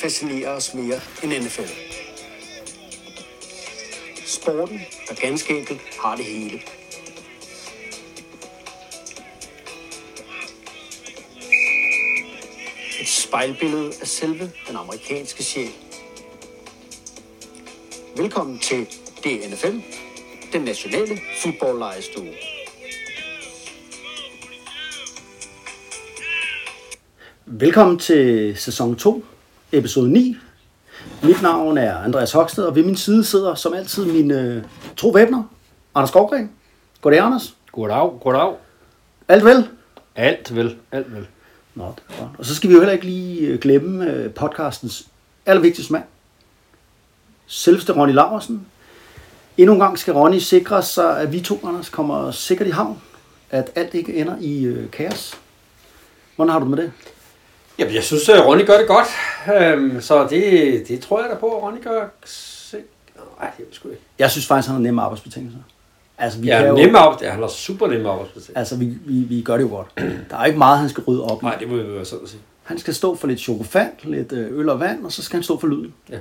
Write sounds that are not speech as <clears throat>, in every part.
fascinerer os mere end NFL. Sporten, der ganske enkelt har det hele. Et spejlbillede af selve den amerikanske sjæl. Velkommen til DNFL, den nationale fodboldlejestue. Velkommen til sæson 2, episode 9. Mit navn er Andreas Hoksted, og ved min side sidder som altid mine øh, to væbner. Anders Skovgren. Goddag, Anders. Goddag, goddag. Alt vel? Alt vel, alt vel. Nå, det er godt. Og så skal vi jo heller ikke lige øh, glemme øh, podcastens allervigtigste mand. Selveste Ronny Laversen. Endnu en gang skal Ronny sikre sig, at vi to, Anders, kommer sikkert i havn. At alt ikke ender i øh, kaos. Hvordan har du det med det? Jamen, jeg synes, at Ronny gør det godt. Øhm, så det, det tror jeg da på, at Ronny gør. Nej, det er sgu ikke. Jeg synes faktisk, han har nemme arbejdsbetingelser. Altså, vi Ja, kan jo, nemme op. Ja, han har super nemme arbejdsbetingelser. Altså, vi, vi, vi gør det jo godt. Der er ikke meget, han skal rydde op. Nej, det må vi være sådan at sige. Han skal stå for lidt chokofant, lidt øh, øl og vand, og så skal han stå for lyden. Ja.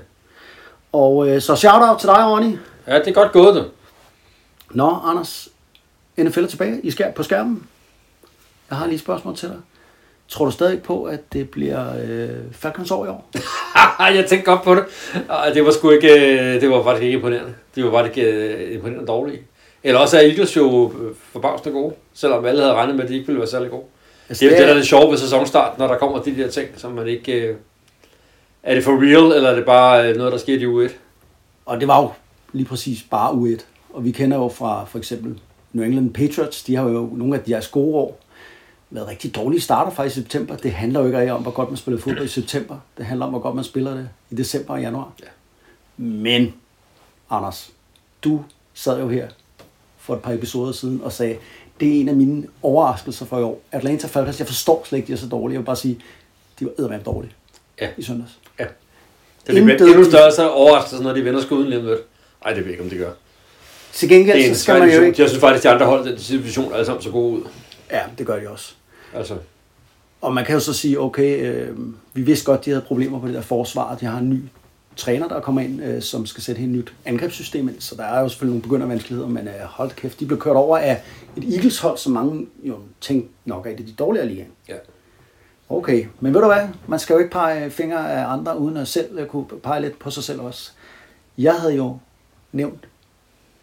Og øh, så shout-out til dig, Ronny. Ja, det er godt gået, du. Nå, Anders, NFL er tilbage i skær på skærmen. Jeg har lige et spørgsmål til dig. Tror du stadig på, at det bliver øh, Falcons år i år? <laughs> jeg tænkte godt på det. Det var sgu ikke, øh, det var faktisk ikke imponerende. Det var faktisk ikke imponerende dårligt. Eller også er Eagles jo øh, forbavsende gode, selvom alle havde regnet med, at de ikke ville være særlig gode. Altså, Det er jo det, der er det sjove ved sæsonstart, når der kommer de der ting, som man ikke... Øh, er det for real, eller er det bare øh, noget, der sker i uge 1? Og det var jo lige præcis bare U1. Og vi kender jo fra for eksempel New England Patriots, de har jo nogle af deres gode år været rigtig dårlige starter faktisk i september. Det handler jo ikke om, hvor godt man spiller fodbold i september. Det handler om, hvor godt man spiller det i december og januar. Ja. Men, Anders, du sad jo her for et par episoder siden og sagde, det er en af mine overraskelser for i år. Atlanta Falcons, jeg forstår slet ikke, de er så dårlige. Jeg vil bare sige, de var eddermame dårlige Ja. i søndags. Ja. Det er Intet- endnu større så overraskelse, når de vender skuden lige om lidt. Ej, det ved jeg ikke, om de gør. Til gengæld, så skal man jo ikke... Jeg synes faktisk, de andre hold den division er alle sammen så gode ud. Ja, det gør de også. Altså, Og man kan jo så sige, okay, øh, vi vidste godt, de havde problemer på det der forsvar. De har en ny træner, der kommer ind, øh, som skal sætte helt nyt angrebssystem ind. Så der er jo selvfølgelig nogle begyndervanskeligheder, men øh, hold kæft, de blev kørt over af et Eagles-hold, som mange jo tænkte nok er et af de dårligere ligaen. ja. Okay, men ved du hvad? Man skal jo ikke pege fingre af andre, uden at selv øh, kunne pege lidt på sig selv også. Jeg havde jo nævnt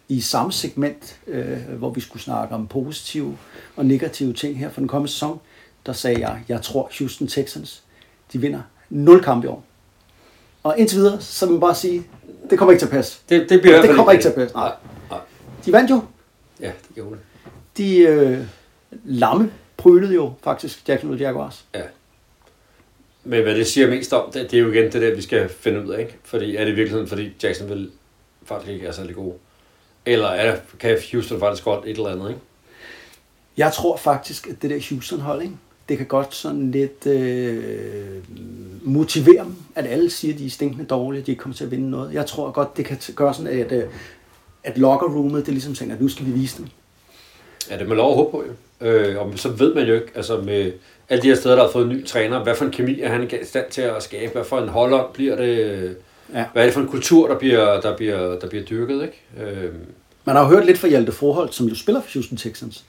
i samme segment, øh, hvor vi skulle snakke om positive og negative ting her for den kommende sæson, der sagde jeg, jeg tror Houston Texans, de vinder 0 kampe i år. Og indtil videre, så vil man bare sige, det kommer ikke til at passe. Det, det bliver i Det kommer ikke til at passe. Nej. Nej. De vandt jo. Ja, det gjorde det. De øh, lamme prølede jo faktisk Jacksonville Jaguars. Ja. Men hvad det siger mest om, det, det er jo igen det der, vi skal finde ud af, ikke? Fordi er det virkelig sådan, fordi Jacksonville faktisk ikke er særlig god? Eller er, kan Houston faktisk godt et eller andet, ikke? Jeg tror faktisk, at det der Houston-hold, ikke? det kan godt sådan lidt øh, motivere dem, at alle siger, at de er stinkende dårlige, at de ikke kommer til at vinde noget. Jeg tror godt, det kan gøre sådan, at, øh, at locker-roomet, det ligesom tænker, at nu skal vi vise dem. Ja, det er man lov at håbe på, jo. Øh, og så ved man jo ikke, altså med alle de her steder, der har fået en ny træner, hvad for en kemi er han i stand til at skabe, hvad for en holder bliver det, Ja. hvad er det for en kultur, der bliver, der bliver, der bliver dyrket, ikke? Øh, Man har jo hørt lidt fra Hjalte Froholt, som jo spiller for Houston Texans.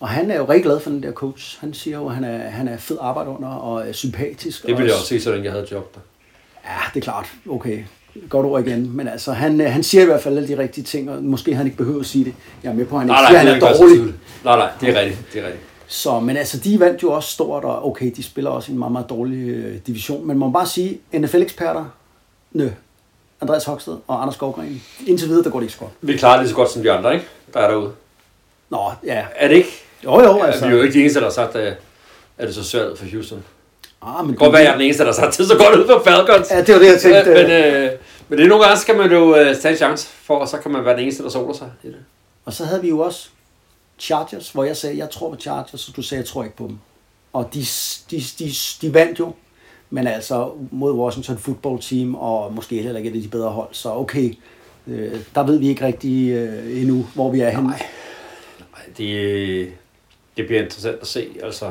Og han er jo rigtig glad for den der coach. Han siger jo, at han er, han er fed arbejde under og er sympatisk. det ville jeg og- også se, så længe jeg havde job der. Ja, det er klart. Okay. Godt ord igen. Men altså, han, øh, han siger i hvert fald alle de rigtige ting, og måske han ikke behøver at sige det. Jeg er med på, at han ikke Nej, siger, nej, det han er er ikke dårlig. Nej, nej, det er rigtigt, det er rigtigt. Så, men altså, de vandt jo også stort, og okay, de spiller også en meget, meget dårlig øh, division. Men man må bare sige, NFL-eksperter, nø, Andreas Hoksted og Anders Skovgren, indtil videre, der går det ikke så godt. Vi klarer det så godt som de andre, ikke? Der er derude. Nå, ja. Er det ikke? Jo, jo, Altså. Vi er jo ikke de eneste, der har sagt, at er det så svært for Houston. Ah, men godt være, jeg er den eneste, der har sagt, at det er så godt ud for Falcons. Ja, det var det, jeg tænkte. Men, øh, men det er nogle gange, skal man jo øh, tage en chance for, og så kan man være den eneste, der soler sig i det. Og så havde vi jo også Chargers, hvor jeg sagde, jeg tror på Chargers, og du sagde, jeg tror ikke på dem. Og de, de, de, de vandt jo, men altså mod Washington football team, og måske heller ikke et af de bedre hold. Så okay, øh, der ved vi ikke rigtig øh, endnu, hvor vi er henne. Nej. Nej, det, det bliver interessant at se. Altså,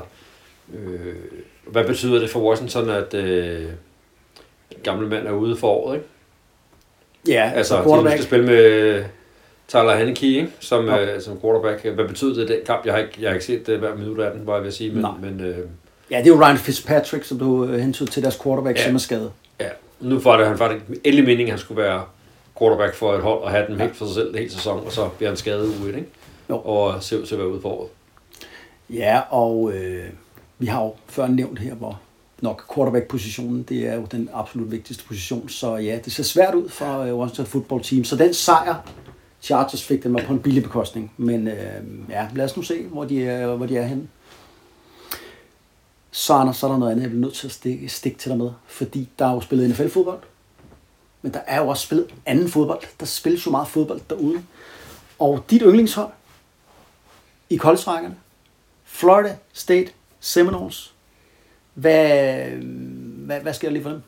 øh, hvad betyder det for Washington, at, øh, gamle mand er ude for året, ikke? Ja, Altså, de skal spille med Tyler Haneke, ikke? Som, Ja. øh, som quarterback. Hvad betød det den kamp? Jeg har ikke, jeg har ikke set det hver minut af den, var jeg ved at sige, men, Nej. men øh, Ja, det er jo Ryan Fitzpatrick, som du øh, hentede til deres quarterback, ja. Ja. som er skadet. ja, nu var det han faktisk endelig meningen, at han skulle være quarterback for et hold og have dem Ja. helt for sig selv hele sæson, og så bliver han skadet ude, ikke? Jo. Og ser ud til at være ude for året. Ja, og øh, vi har jo før nævnt her, hvor nok quarterback-positionen, det er jo den absolut vigtigste position. Så ja, det ser svært ud for øh, Washington Football Team. Så den sejr, Chargers fik, den var på en billig bekostning. Men øh, ja, lad os nu se, hvor de er, hvor de er henne. Så, Anders, så er der noget andet, jeg bliver nødt til at stikke, stikke til dig med. Fordi der er jo spillet NFL-fodbold. Men der er jo også spillet anden fodbold. Der spilles jo meget fodbold derude. Og dit yndlingshold i college Florida State Seminoles. Hvad, hvad, hvad sker der lige for dem?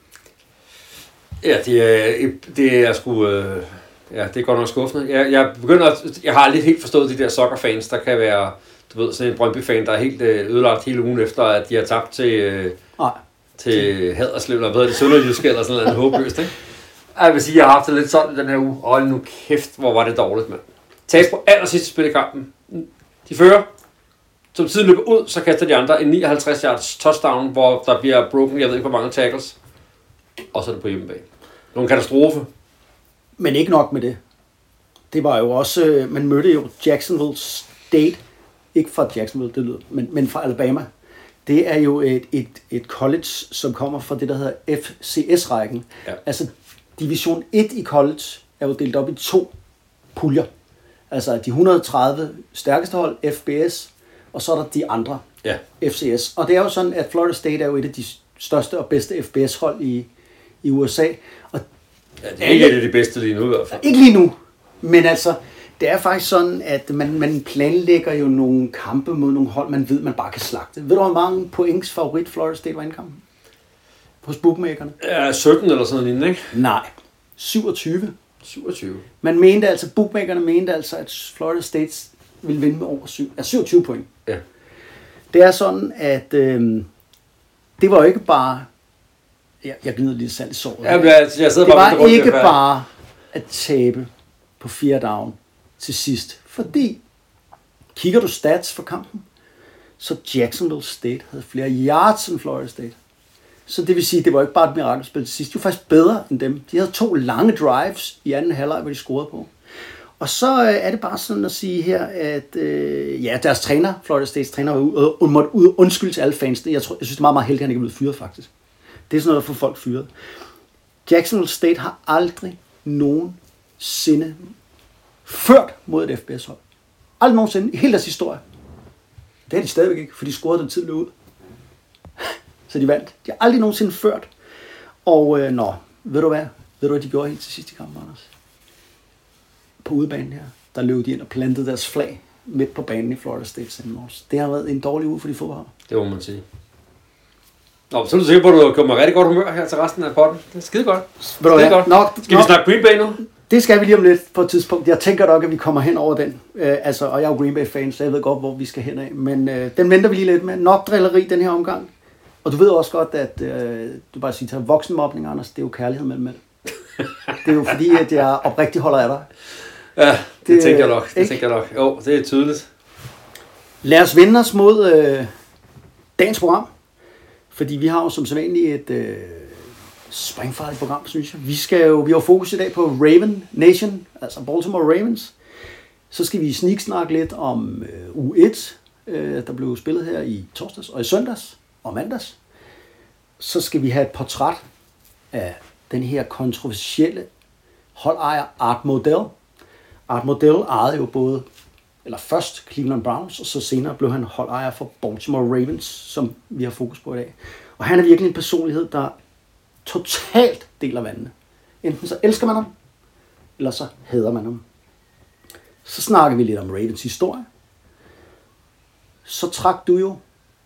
Ja, det er, det er sgu... Øh, ja, det er godt nok skuffende. Jeg, jeg begynder at, Jeg har lidt helt forstået de der soccer-fans, der kan være... Du ved, sådan en Brøndby-fan, der er helt øh, ødelagt hele ugen efter, at de har tabt til, øh, Nej, til Haderslev, eller hvad det, Sønderjyske, eller sådan noget håbløst, ikke? Jeg vil sige, jeg har haft det lidt sådan den her uge. Hold nu kæft, hvor var det dårligt, mand. Tab på aller sidste spil i kampen. De fører. Som tiden løber ud, så kaster de andre en 59 yards touchdown, hvor der bliver broken, jeg ved ikke hvor mange tackles. Og så er det på hjemmebane. Nogle katastrofe. men ikke nok med det. Det var jo også, øh, man mødte jo Jacksonville State, ikke fra Jacksonville, det lyder, men, men fra Alabama. Det er jo et, et, et college, som kommer fra det, der hedder FCS-rækken. Ja. Altså, Division 1 i college er jo delt op i to puljer. Altså de 130 stærkeste hold, FBS, og så er der de andre, Ja. FCS. Og det er jo sådan, at Florida State er jo et af de største og bedste FBS-hold i, i USA. Og ja det er ikke et af de bedste lige nu i hvert fald. ikke lige nu, men altså, det er faktisk sådan, at man, man planlægger jo nogle kampe mod nogle hold, man ved, man bare kan slagte. Ved du, hvor mange points favorit Florida State var i kampen? Hos bookmakerne? Ja, 17 eller sådan noget ikke? Nej, 27. 27. Man mente altså, bookmakerne mente altså, at Florida State ville vinde med over 7, ja, 27 point. Ja. Det er sådan, at øh, det var jo ikke bare... Jeg, jeg glider lige salt i såret. Ja, jeg, jeg sidder det bare var ikke bare at tabe på fire down til sidst. Fordi, kigger du stats for kampen, så Jacksonville State havde flere yards end Florida State. Så det vil sige, det var ikke bare et mirakelspil til sidst. De var faktisk bedre end dem. De havde to lange drives i anden halvleg, hvor de scorede på. Og så øh, er det bare sådan at sige her, at øh, ja, deres træner, Florida States træner, var ude, og måtte ud undskylde til alle fansene. Jeg, tror, jeg synes, det er meget, meget heldigt, at han ikke er blevet fyret, faktisk. Det er sådan noget, der får folk fyret. Jacksonville State har aldrig nogensinde ført mod et FBS-hold. Aldrig nogensinde i hele deres historie. Det har de stadigvæk ikke, for de scorede den tid løb ud. Så de vandt. De har aldrig nogensinde ført. Og øh, nå, ved du hvad? Ved du hvad de gjorde helt til sidst i kampen, Anders? På udebanen her, der løb de ind og plantede deres flag midt på banen i Florida State Seminoles. Det har været en dårlig uge for de fodbold. Det må man sige. Nå, så er du sikker på, at du har kommet rigtig godt humør her til resten af potten. Det er skide godt. Ved du Skide hvad? godt. Nok, Skal vi nok, snakke Green Bay nu? Det skal vi lige om lidt på et tidspunkt. Jeg tænker nok, at vi kommer hen over den. Øh, altså, og jeg er jo Green Bay-fan, så jeg ved godt, hvor vi skal hen af. Men øh, den venter vi lige lidt med. Nok drilleri den her omgang. Og du ved også godt, at øh, du bare siger til voksenmobning, Anders, det er jo kærlighed mellem mænd. Det er jo fordi, at jeg oprigtigt holder af dig. Ja, det, Det, det tænker jeg nok. Det ikke? tænker jeg nok. Jo, det er tydeligt. Lad os vende os mod øh, dagens program. Fordi vi har jo som sædvanligt et øh, springfarligt program, synes jeg. Vi, skal jo, vi har fokus i dag på Raven Nation, altså Baltimore Ravens. Så skal vi sniksnakke lidt om øh, U1, øh, der blev spillet her i torsdags og i søndags og mandags. Så skal vi have et portræt af den her kontroversielle holdejer Art Modell. Art Modell ejede jo både, eller først Cleveland Browns, og så senere blev han holdejer for Baltimore Ravens, som vi har fokus på i dag. Og han er virkelig en personlighed, der totalt deler vandene. Enten så elsker man ham, eller så hader man ham. Så snakker vi lidt om Ravens historie. Så trak du jo,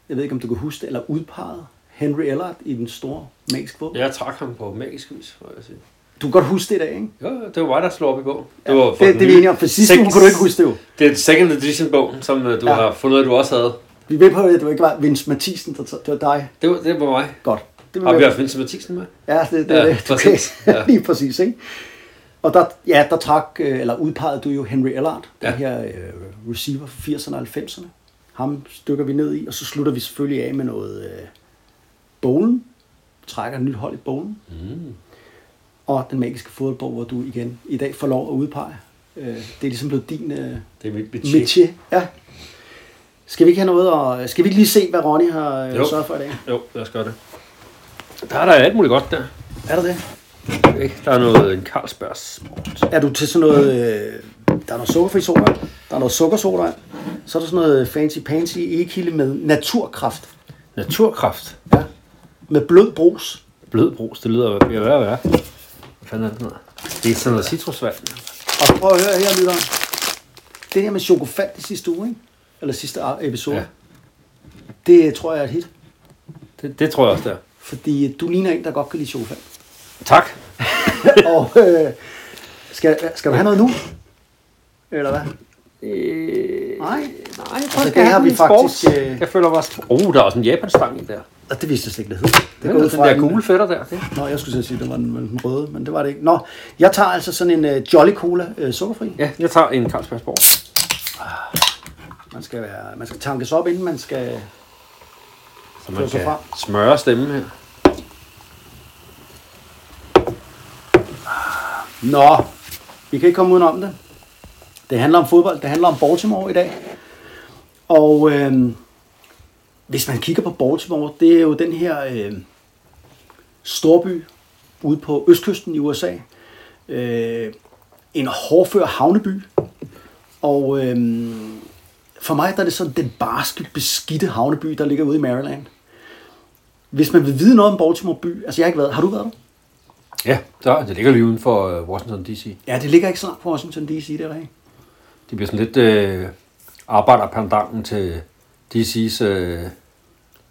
jeg ved ikke om du kan huske det, eller udpeget Henry Ellard i den store magiske fodbold. Jeg trak ham på magisk vis, må jeg sige. Du kan godt huske det i dag, ikke? Jo, det var mig, der slog op i bog. Ja, det, det, det er vi om, for sidste uge kunne du ikke huske det jo. Det er second edition bog, som øh, du ja. har fundet, at du også havde. Vi ved på, at det var ikke var Vince Mathisen, der det var dig. Det var, det var mig. Godt. Det vil Har vi haft Vincent Mathisen med? Ja, det, det, Ja, det, <laughs> det præcis. okay. Ja. lige præcis, ikke? Og der, ja, der trak, øh, eller udpegede du jo Henry Ellard, ja. Den her øh, receiver fra 80'erne og 90'erne. Ham stykker vi ned i, og så slutter vi selvfølgelig af med noget øh, bowlen. Trækker et nyt hold i bowlen. Mm. Og den magiske fodboldbog, hvor du igen i dag får lov at udpege. Øh, det er ligesom blevet din øh, Det er mit budget. métier. Ja. Skal vi ikke have noget, og skal vi ikke lige se, hvad Ronny har øh, Jo. sørget for i dag? Jo, lad os gøre det. Der er der alt muligt godt der. Er der det? Ikke? Der er noget en Carlsbergs. Er du til sådan noget... Øh, der er noget sukkerfri soda, der er noget sukkersoda, så er der sådan noget fancy pansy e-kilde med naturkraft. Naturkraft. Ja. Med blød brus. Blød brus, det lyder ved at være værre. Hvad fanden er det noget? Det er sådan noget citrusvand. Og prøv at høre her, lytter. Det her med chokofant i sidste uge, ikke? Eller sidste episode. Ja. Det tror jeg er et hit. Det, det tror jeg også, der. Fordi du ligner en, der godt kan lide chokofant. Tak. <laughs> og øh, skal, skal du have noget nu? Eller hvad? Øh, Nej. nej, jeg Altså, det har vi faktisk, øh, Jeg føler bare... Oh, der er også en japanstang i der. Og det vidste jeg slet ikke, det hed. Det går er ud den fra der en- gule fætter der. Det. Nå, jeg skulle sige, at det var den, den røde, men det var det ikke. Nå, jeg tager altså sådan en uh, Jolly Cola uh, sukkerfri. Ja, jeg tager en Carlsbergsborg. Man skal, være, man skal tankes op, inden man skal... Så man kan frem. smøre stemmen her. Nå, vi kan ikke komme udenom det. Det handler om fodbold, det handler om Baltimore i dag. Og øh, hvis man kigger på Baltimore, det er jo den her øh, storby ude på østkysten i USA. Øh, en hårdfør havneby. Og øh, for mig der er det sådan den barske, beskidte havneby, der ligger ude i Maryland. Hvis man vil vide noget om Baltimore by, altså jeg har ikke været, har du været der? Ja, der, det ligger lige uden for øh, Washington D.C. Ja, det ligger ikke så langt fra Washington D.C., det er rigtigt. Det bliver sådan lidt øh, arbejderpendanten til DC's øh,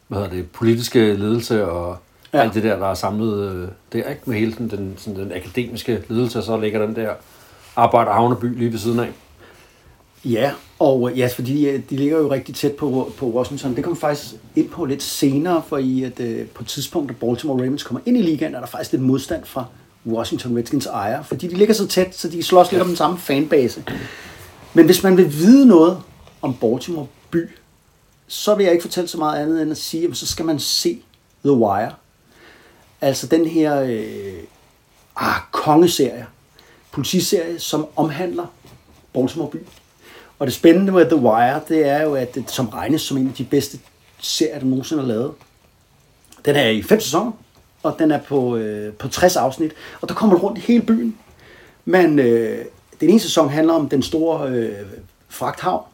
hvad hedder det, politiske ledelse og ja. alt det der, der er samlet øh, der, ikke? Med hele den, den, sådan, den akademiske ledelse, og så ligger den der arbejderhavneby lige ved siden af. Ja, og øh, ja, fordi øh, de ligger jo rigtig tæt på, på Washington. Det kommer faktisk ind på lidt senere, for i at øh, på et tidspunkt, da Baltimore Ravens kommer ind i ligaen, er der faktisk lidt modstand fra Washington Redskins ejer, fordi de ligger så tæt, så de slås lidt om den samme fanbase. Men hvis man vil vide noget om Baltimore by, så vil jeg ikke fortælle så meget andet end at sige, at så skal man se The Wire. Altså den her øh, ah, kongeserie, politiserie, som omhandler Baltimore by. Og det spændende med The Wire, det er jo, at det som regnes som en af de bedste serier, der nogensinde er lavet. Den er i fem sæsoner, og den er på, øh, på 60 afsnit, og der kommer du rundt i hele byen. Men øh, den ene sæson handler om den store øh, fragthavn.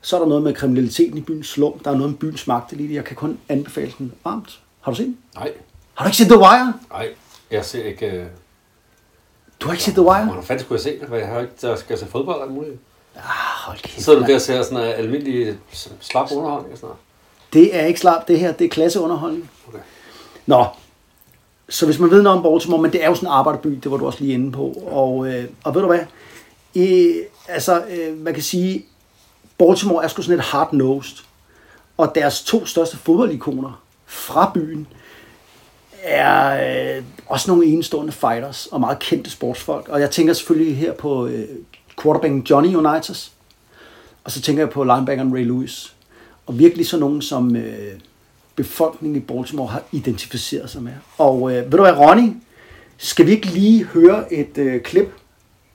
Så er der noget med kriminaliteten i byens slum. Der er noget med byens magtelite. Jeg kan kun anbefale den varmt. Har du set den? Nej, Har du ikke set The Wire? nej, jeg ser ikke... Øh, Du har ikke set The Wire? Hvordan fanden skulle jeg se det? For jeg har ikke, der skal se fodbold alt muligt. Ah, hold Så kæft. sidder du der og ser sådan en almindelig slap underholdning sådan. Det er ikke slap, det her. Det er klasseunderholdning. Okay. Nå, så hvis man ved noget om Baltimore, men det er jo sådan en arbejderby, det var du også lige inde på. Og, øh, og ved du hvad? I, altså, øh, man kan sige, Baltimore er sgu sådan et hard-nosed. Og deres to største fodboldikoner fra byen er øh, også nogle enestående fighters og meget kendte sportsfolk. Og jeg tænker selvfølgelig her på øh, quarterbacken Johnny Unitas. Og så tænker jeg på linebackeren Ray Lewis. Og virkelig sådan nogen, som øh, befolkningen i Baltimore har identificeret sig med. Og øh, ved du hvad, Ronnie, Skal vi ikke lige høre et øh, klip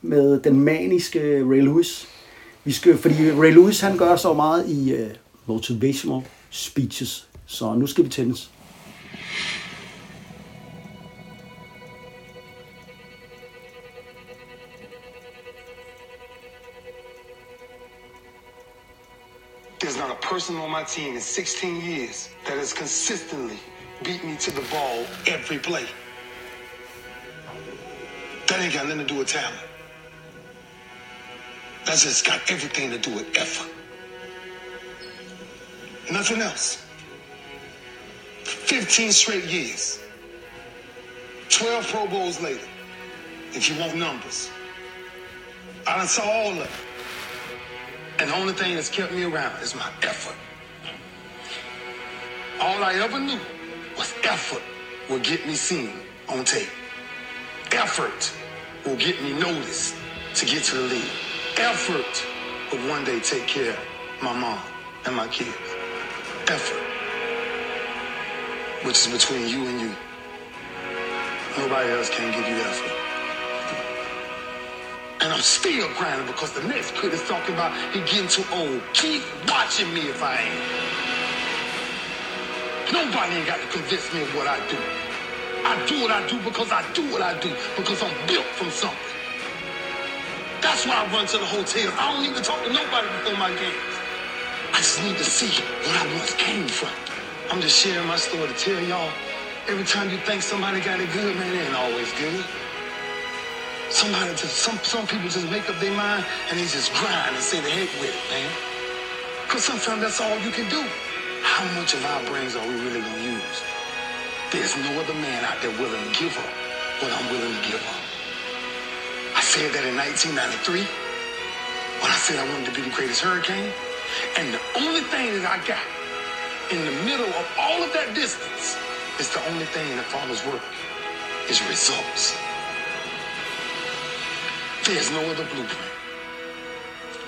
med den maniske Ray Lewis? Vi skal, fordi Ray Lewis han gør så meget i øh, motivational speeches. Så nu skal vi tændes. There's not a person on my team in 16 years that has consistently beat me to the ball every play. That ain't got nothing to do with talent. That's just got everything to do with effort. Nothing else. 15 straight years. 12 Pro Bowls later. If you want numbers. I saw all of it. And the only thing that's kept me around is my effort. All I ever knew was effort. will get me seen on tape. Effort will get me noticed to get to the league. Effort will one day take care of my mom and my kids. Effort. Which is between you and you. Nobody else can give you effort. And I'm still grinding because the next kid is talking about he getting too old. Keep watching me if I ain't. Nobody ain't got to convince me of what I do. I do what I do because I do what I do because I'm built from something. That's why I run to the hotel. I don't need to talk to nobody before my games. I just need to see what I once came from. I'm just sharing my story to tell y'all. Every time you think somebody got it good, man, it ain't always good. Somebody just some some people just make up their mind and they just grind and say the heck with it, man. Cause sometimes that's all you can do. How much of our brains are we really gonna use? There's no other man out there willing to give up what I'm willing to give up. I said that in 1993 when I said I wanted to be the greatest hurricane. And the only thing that I got in the middle of all of that distance is the only thing that follows work is results. There's no other blueprint.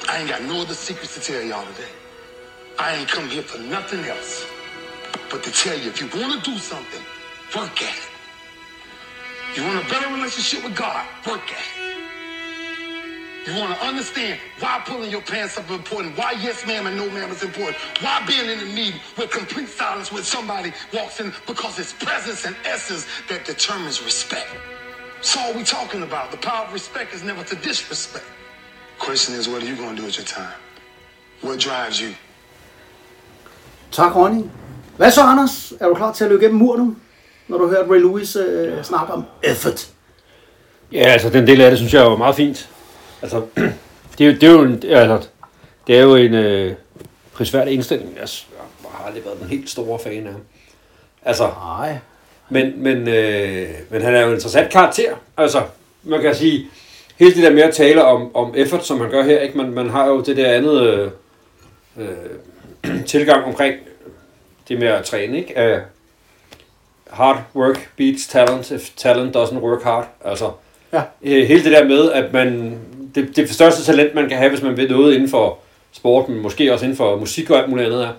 I ain't got no other secrets to tell y'all today. I ain't come here for nothing else but to tell you if you want to do something, work at it. You want a better relationship with God, work at it. You want to understand why pulling your pants up is important, why yes ma'am and no ma'am is important, why being in the meeting with complete silence when somebody walks in, because it's presence and essence that determines respect. That's all we talking about. The power of respect is never to disrespect. Question is, what are you going to do with your time? What drives you? Tak, Ronny. Hvad så, Anders? Er du klar til at løbe igennem mur nu? Når du hører Ray Lewis øh, snakke om effort. Ja, altså den del af det, synes jeg var meget fint. Altså, <clears throat> det, er jo- det er jo en, altså, det er jo en øh, prisværdig indstilling. Jeg, s- jeg har aldrig været den helt store fan af ham. Altså, Nej. Men, men, øh, men han er jo en interessant karakter. Altså, man kan sige, hele det der med at tale om, om effort, som han gør her, ikke? Man, man har jo det der andet øh, øh, tilgang omkring det med at træne, ikke? Uh, hard work beats talent, if talent doesn't work hard. Altså, Ja. øh, hele det der med, at man, det, det største talent, man kan have, hvis man vil noget inden for sporten, måske også inden for musik og alt muligt andet, er,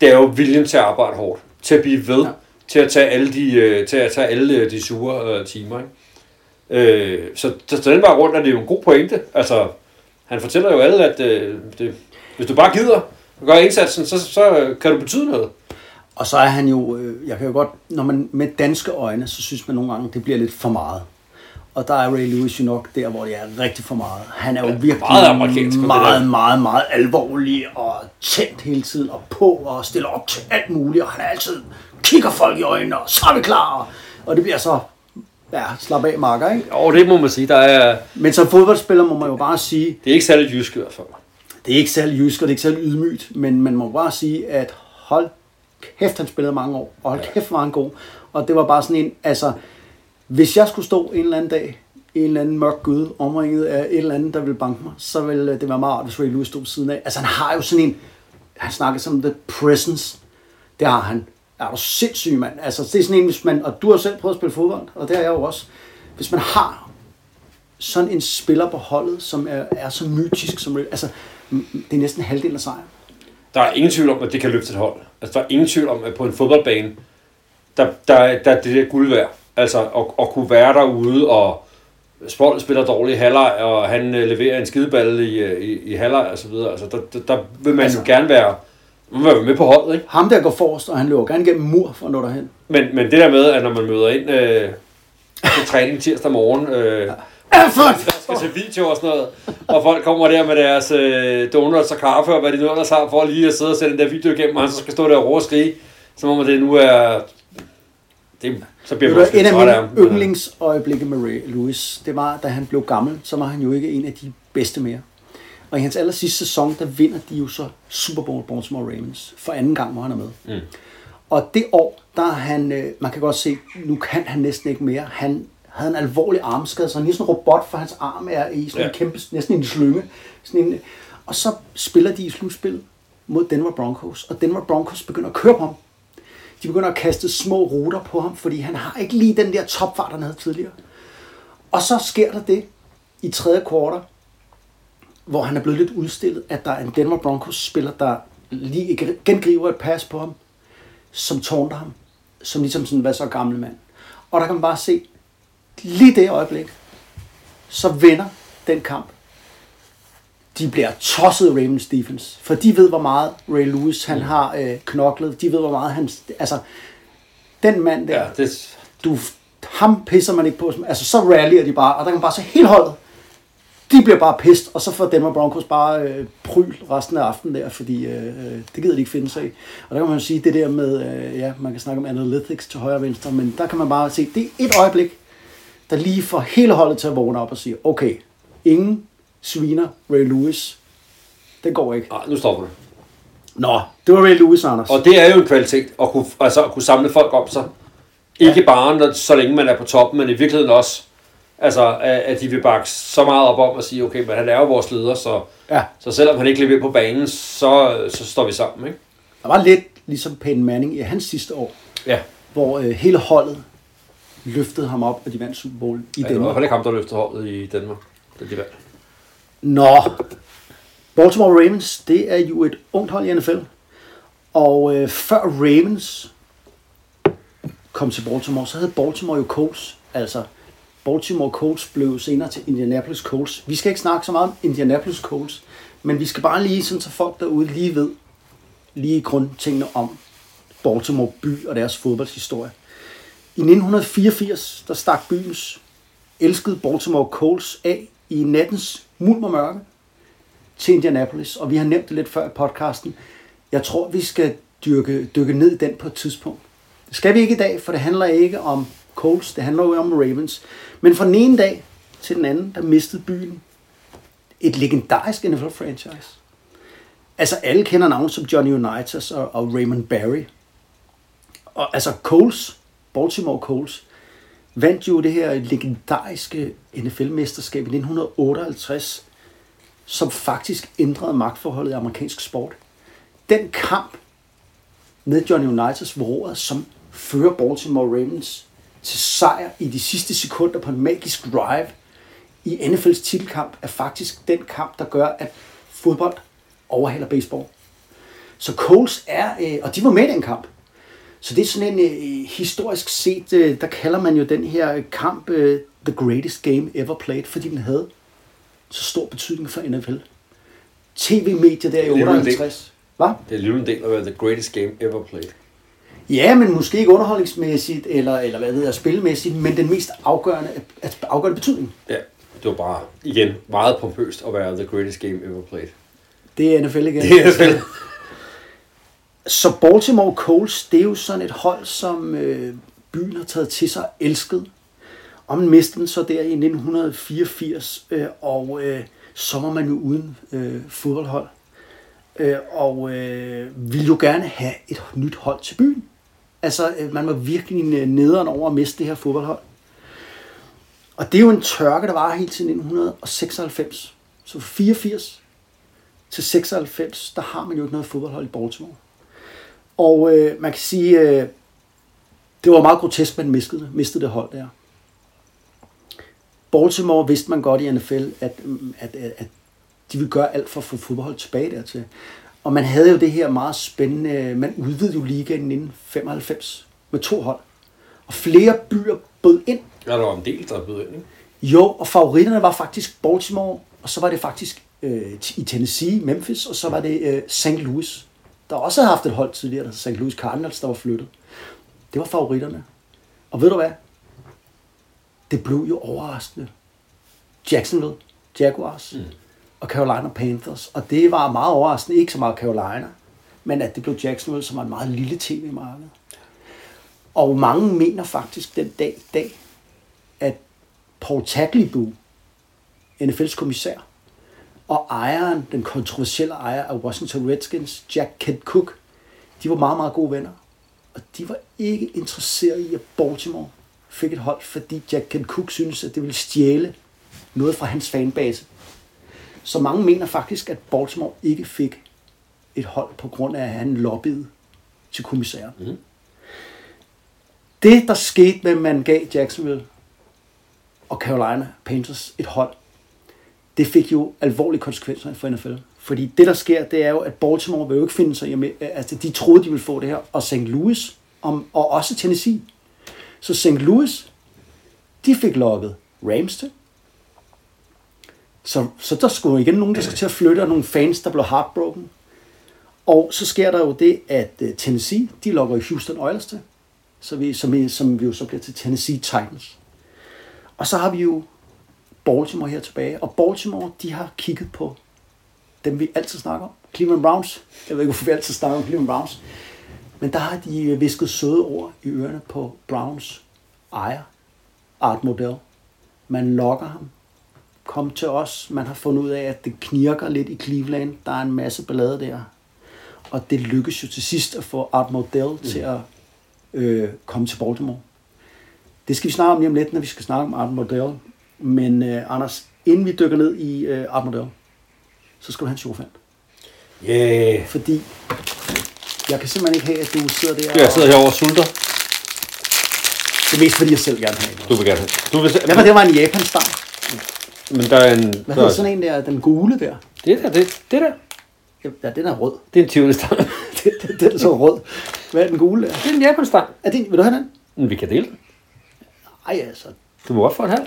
det er jo viljen til at arbejde hårdt, til at blive ved, Ja. Til at tage alle de, øh, til at tage alle øh, de sure øh, timer. Ikke? Øh, så, så, den var rundt er det jo en god pointe. Altså, han fortæller jo alle, at øh, det, hvis du bare gider og gør indsatsen, så, så kan du betyde noget. Og så er han jo, øh, jeg kan jo godt, når man med danske øjne, så synes man nogle gange, det bliver lidt for meget. Og der er Ray Lewis jo nok der, hvor det er rigtig for meget. Han er jo Ja, virkelig meget meget, der. meget, meget alvorlig og tændt hele tiden og på og stiller op til alt muligt. Og han er altid kigger folk i øjnene, og så er vi klar. Og det bliver så, ja, slap af marker, ikke? Og det må man sige, der er, Men som fodboldspiller må man jo bare sige, det er ikke særlig jysk i hvert fald. det er ikke særlig jysk, og det er ikke særlig ydmygt, men man må bare sige, at hold kæft, han spillede mange år, og hold kæft, var han god. Og det var bare sådan en, altså, hvis jeg skulle stå en eller anden dag, en eller anden mørk gud, omringet af et eller andet, der ville banke mig, så ville det være meget rart, hvis Ray Lewis stod siden af. Altså, han har jo sådan en, han snakker som the presence, det har han. Er du sindssyg, mand? Altså, det er sådan en, hvis man, og du har selv prøvet at spille fodbold, og det har jeg jo også. Hvis man har sådan en spiller på holdet, som er, er så mytisk som altså, det er næsten halvdelen af sejren. Der er ingen tvivl om, at det kan løfte et hold. Altså, der er ingen tvivl om, at på en fodboldbane, der, der, der er det der guld værd. Altså, at, at kunne være derude, og Spold spiller dårlig halvleg, og han øh, leverer en skideball i, øh, i, i halvleg og så videre. Altså, der, der, der vil man Altså- jo gerne være, man være med på holdet, ikke? Ham der går forrest, og han løber gerne gennem mur for at nå derhen. Men, men det der med, at når man møder ind øh, til træning tirsdag morgen, øh, Effort! der skal se video og sådan noget, og folk kommer der med deres øh, donuts og kaffe og hvad de nu ellers har, for lige at sidde og sætte den der video igennem, og han så skal stå der og råbe og skrige, som om at det nu er... Det, så bliver man du, også en af mine yndlingsøjeblikke med Ray Lewis, det var, da han blev gammel, så var han jo ikke en af de bedste mere. Og i hans aller sidste sæson, der vinder de jo så Super Bowl Baltimore Ravens for anden gang, hvor han er med. Mm. Og det år, der er han, øh, man kan godt se, nu kan han næsten ikke mere. Han havde en alvorlig armskade, så han er sådan en robot, for hans arm er i sådan en Ja. kæmpe, næsten en slynge. Sådan en, og så spiller de i slutspillet mod Denver Broncos, og Denver Broncos begynder at køre på ham. De begynder at kaste små ruter på ham, fordi han har ikke lige den der topfart, han havde tidligere. Og så sker der det i tredje kvartal, hvor han er blevet lidt udstillet, at der er en Denver Broncos-spiller, der lige gengriber et pas på ham, som tårner ham, som ligesom sådan, hvad så gammel mand. Og der kan man bare se, lige det øjeblik, så vinder den kamp. De bliver tosset Ravens defense, for de ved, hvor meget Ray Lewis han har øh, knoklet. De ved, hvor meget han... Altså, den mand der, Ja, det, du, ham pisser man ikke på. Altså, så rallyer de bare, og der kan man bare se helt holdet. De bliver bare pist, og så får Denver Broncos bare øh, pryl resten af aftenen der, fordi øh, øh, det gider de ikke finde sig i. Og der kan man jo sige, det der med, øh, ja, man kan snakke om analytics til højre og venstre, men der kan man bare se, det er et øjeblik, der lige får hele holdet til at vågne op og sige, okay, ingen sviner Ray Lewis. Det går ikke. ah, nu stopper det. Nå, det var Ray Lewis, Anders. Og det er jo en kvalitet at kunne, altså, at kunne samle folk om sig. Ikke bare, når, så længe man er på toppen, men i virkeligheden også, altså, at at de vil bakke så meget op om at sige, okay, men han er jo vores leder, så, Ja, så selvom han ikke leverer på banen, så, så står vi sammen, ikke? der var lidt ligesom Peyton Manning i hans sidste år, Ja, hvor øh, hele holdet løftede ham op, og de vandt Super Bowl i ja det var i hvert Danmark. fald ikke ham, der løftede holdet i Danmark. Det er de vandt. Nå, Baltimore Ravens, det er jo et ungt hold i NFL. Og øh, før Ravens kom til Baltimore, så havde Baltimore jo Colts. Altså, Baltimore Colts blev senere til Indianapolis Colts. Vi skal ikke snakke så meget om Indianapolis Colts, men vi skal bare lige, sådan så folk derude lige ved, lige grundtingene om Baltimore by og deres fodboldshistorie. I 1984, der stak byens elskede Baltimore Colts af i nattens mulm og mørke til Indianapolis, og vi har nævnt det lidt før i podcasten. Jeg tror, vi skal dyrke, dykke ned i den på et tidspunkt. Det skal vi ikke i dag, for det handler ikke om Colts, det handler jo om Ravens. Men fra den ene dag til den anden, der mistede byen et legendarisk NFL-franchise. Altså alle kender navne som Johnny Unitas og, og Raymond Barry. Og altså Coles, Baltimore Coles, vandt jo det her legendariske NFL-mesterskab i 1958, som faktisk ændrede magtforholdet i amerikansk sport. Den kamp med Johnny Unitas ved roret, som fører Baltimore Ravens til sejr i de sidste sekunder på en magisk drive i NFL's titelkamp, er faktisk den kamp, der gør, at fodbold overhaler baseball. Så Coles er, øh, og de var med i den kamp, så det er sådan en øh, historisk set, øh, der kalder man jo den her kamp øh, The Greatest Game Ever Played, fordi den havde så stor betydning for NFL. TV-mediet der i Det er alligevel en del. 58. Hvad? Det er alligevel en del af the greatest game ever played. Ja, men måske ikke underholdningsmæssigt, eller, eller hvad ved jeg, spilmæssigt, men den mest afgørende, afgørende betydning. Ja, det var bare, igen, meget pompøst at være the greatest game ever played. Det er NFL igen. Det er NFL. <laughs> Så Baltimore Colts, det er jo sådan et hold, som øh, byen har taget til sig og elsket. Og man mistede den så der i 1984, øh, og øh, så var man jo uden øh, fodboldhold. Øh, og øh, ville jo gerne have et nyt hold til byen. Altså, øh, man var virkelig øh, nederen over at miste det her fodboldhold. Og det er jo en tørke, der var helt til 1996. Så fra 84 til 96, der har man jo ikke noget fodboldhold i Baltimore. Og øh, man kan sige, øh, det var meget grotesk, man mistede, mistede det hold der. Baltimore vidste man godt i NFL, at, mm, at, at, at de ville gøre alt for at få fodboldhold tilbage dertil. Og man havde jo det her meget spændende, man udvidede jo ligaen i 1995 med to hold. Og flere byer bød ind. Ja, der var en del, der bød ind, ikke? Jo, og favoritterne var faktisk Baltimore, og så var det faktisk øh, i Tennessee, Memphis, og så var det øh, St. Louis, der også havde haft et hold tidligere, der St. Louis Cardinals, der var flyttet. Det var favoritterne. Og ved du hvad? Det blev jo overraskende. Jacksonville, Jaguars mm og Carolina Panthers. Og det var meget overraskende, ikke så meget Carolina, men at det blev Jacksonville, som var en meget lille tv-marked. Og mange mener faktisk den dag i dag, at Paul Tagliabue, NFL's kommissær, og ejeren, den kontroversielle ejer af Washington Redskins, Jack Kent Cook, de var meget, meget gode venner. Og de var ikke interesseret i, at Baltimore fik et hold, fordi Jack Kent Cook synes, at det ville stjæle noget fra hans fanbase. Så mange mener faktisk, at Baltimore ikke fik et hold på grund af, at han lobbyede til kommissæren. Mm. det, der skete med, man gav Jacksonville og Carolina Panthers et hold, det fik jo alvorlige konsekvenser for NFL. Fordi det, der sker, det er jo, at Baltimore vil jo ikke finde sig i, at- altså de troede, de ville få det her, og St. Louis, om, og også Tennessee. Så St. Louis, de fik lukket Rams til. Så, så der skulle igen nogen, der skulle til at flytte, og nogle fans, der blev heartbroken. Og så sker der jo det, at øh, Tennessee, de lokker Houston Oilers til, så vi, som, vi, som vi jo så bliver til Tennessee Titans. Og så har vi jo Baltimore her tilbage, og Baltimore, de har kigget på dem, vi altid snakker om. Cleveland Browns. Jeg ved ikke, hvorfor vi altid snakker om Cleveland Browns. Men der har de øh, visket søde ord i ørerne på Browns ejer, Art Model. Man lokker ham. Kom til os. Man har fundet ud af, at det knirker lidt i Cleveland. Der er en masse ballade der. Og det lykkes jo til sidst at få Art Modell mm. til at øh, komme til Baltimore. Det skal vi snakke om lige om lidt, når vi skal snakke om Art Modell. Men øh, Anders, inden vi dykker ned i øh, Art Modell, så skal du have en sjovfand. Yeah. Fordi jeg kan simpelthen ikke have, at du sidder der Jeg sidder herovre og sulter. Det er mest fordi, jeg selv gerne vil have. Du vil gerne have. Du vil, Hvad var det, var en japan stang? Men der er en... Hvad der hedder er, sådan en der, den gule der? det der, det, det der. Ja, den er rød. Det er en tivoli stang. <laughs> Det, det, den er så rød. Hvad er den gule der? Det er en japan stang. Er det, vil du have den? Men vi kan dele den. Ej, altså. Du må godt få en halv.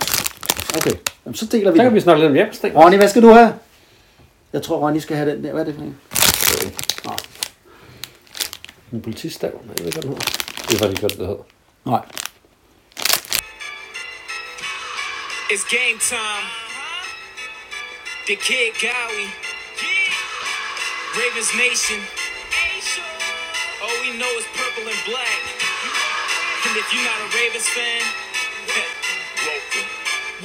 Okay, Jamen, så deler vi Så kan vi snakke lidt om japan stang. Ronny, hvad skal du have? Jeg tror, Ronny skal have den der. Hvad er det for en? Nå, En politistav. Nej, jeg ved ikke, hvad den hedder. Det er faktisk godt, det hedder. nej. It's game time. The Kid Gowie. Ravens Nation. All we know is purple and black. And if you're not a Ravens fan, <laughs> welcome.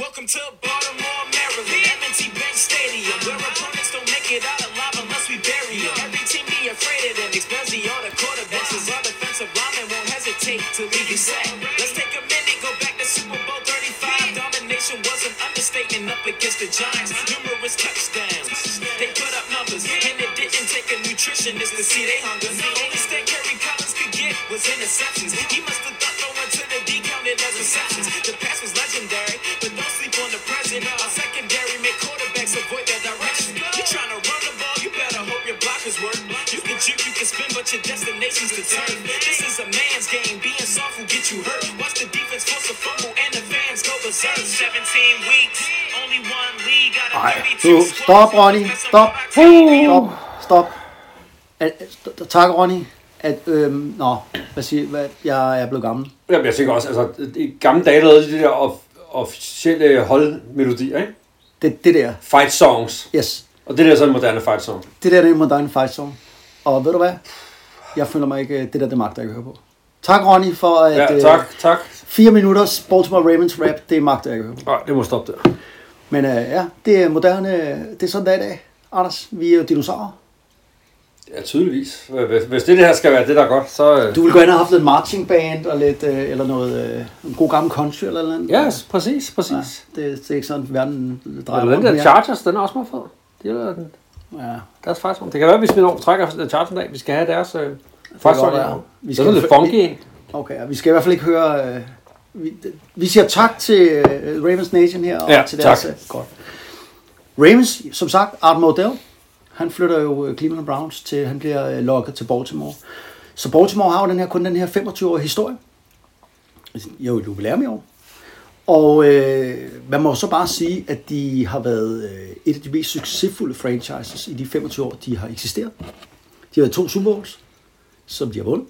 Welcome to Baltimore, Maryland. M&T Bank Stadium, where opponents don't make it out alive unless we bury them. Every team be afraid of them, especially all the quarterbacks. Cause our defensive linemen won't hesitate to leave you sack. Let's take a minute, go back to Super Bowl 35. Domination was an up against the Giants. Numerous touchdowns. They put up numbers, and it didn't take a nutritionist to see they hunger. The only stat Kerry Collins could get was interceptions. He must have thought throwing to the D counted as receptions. The pass was legendary, but don't sleep on the present. Our secondary make quarterbacks avoid their direction. You're trying to run the ball, you better hope your blockers work. You can juke, you can spin, but your destination's the turf. This is a man's game, being soft will get you hurt. Watch Ej, 32 du, stop, Ronny. Stop. Stop. Stop. At, st- tak, Ronny. At, øhm, nå, hvad siger hvad, jeg er blevet gammel. Jamen, jeg tænker også, altså, i gamle dage lavede de de der of, officielle holdmelodier, ikke? Det, det der, Fight songs. yes. Og det der er så en moderne fight song. Det der, det er en moderne fight song. Og ved du hvad? Jeg føler mig ikke, det der, det magter jeg ikke høre på. Tak, Ronny, for at... Ja, øh, tak, tak. Fire minutters Baltimore Ravens rap, det magter jeg ikke høre. Nej, det må stoppe der. Men øh, ja, det er moderne, det er sådan, det er i dag. Anders, vi er jo dinosaurer. Ja, tydeligvis. Hvis, hvis det, det her skal være det, der er godt, så... øh, Du ville gerne have haft lidt marching band og lidt, øh, eller noget, øh, en god gammel country eller noget. Ja, præcis, præcis. Ja, det, det er ikke sådan, verden drejer Ja, den rundt der. Chargers, den er også meget fed. De er den, Ja, deres fight song. Det kan være, hvis vi når trækker den Chargers en dag, vi skal have deres øh, være. Vi skal det er lidt funky okay, vi skal i hvert fald ikke høre... Øh, vi, vi siger tak til øh, Ravens Nation her, og Ja, til deres... tak. Øh, godt. Ravens, som sagt, Art Modell, han flytter jo øh, Cleveland Browns til, han bliver lokket til Baltimore. Så Baltimore har jo den her, kun den her 25-årige historie. Jo, jubilæum i år. Og øh, man må så bare sige, at de har været øh, et af de mest succesfulde franchises i de 25 år, de har eksisteret. De har været to Super Bowls, som de har vundet.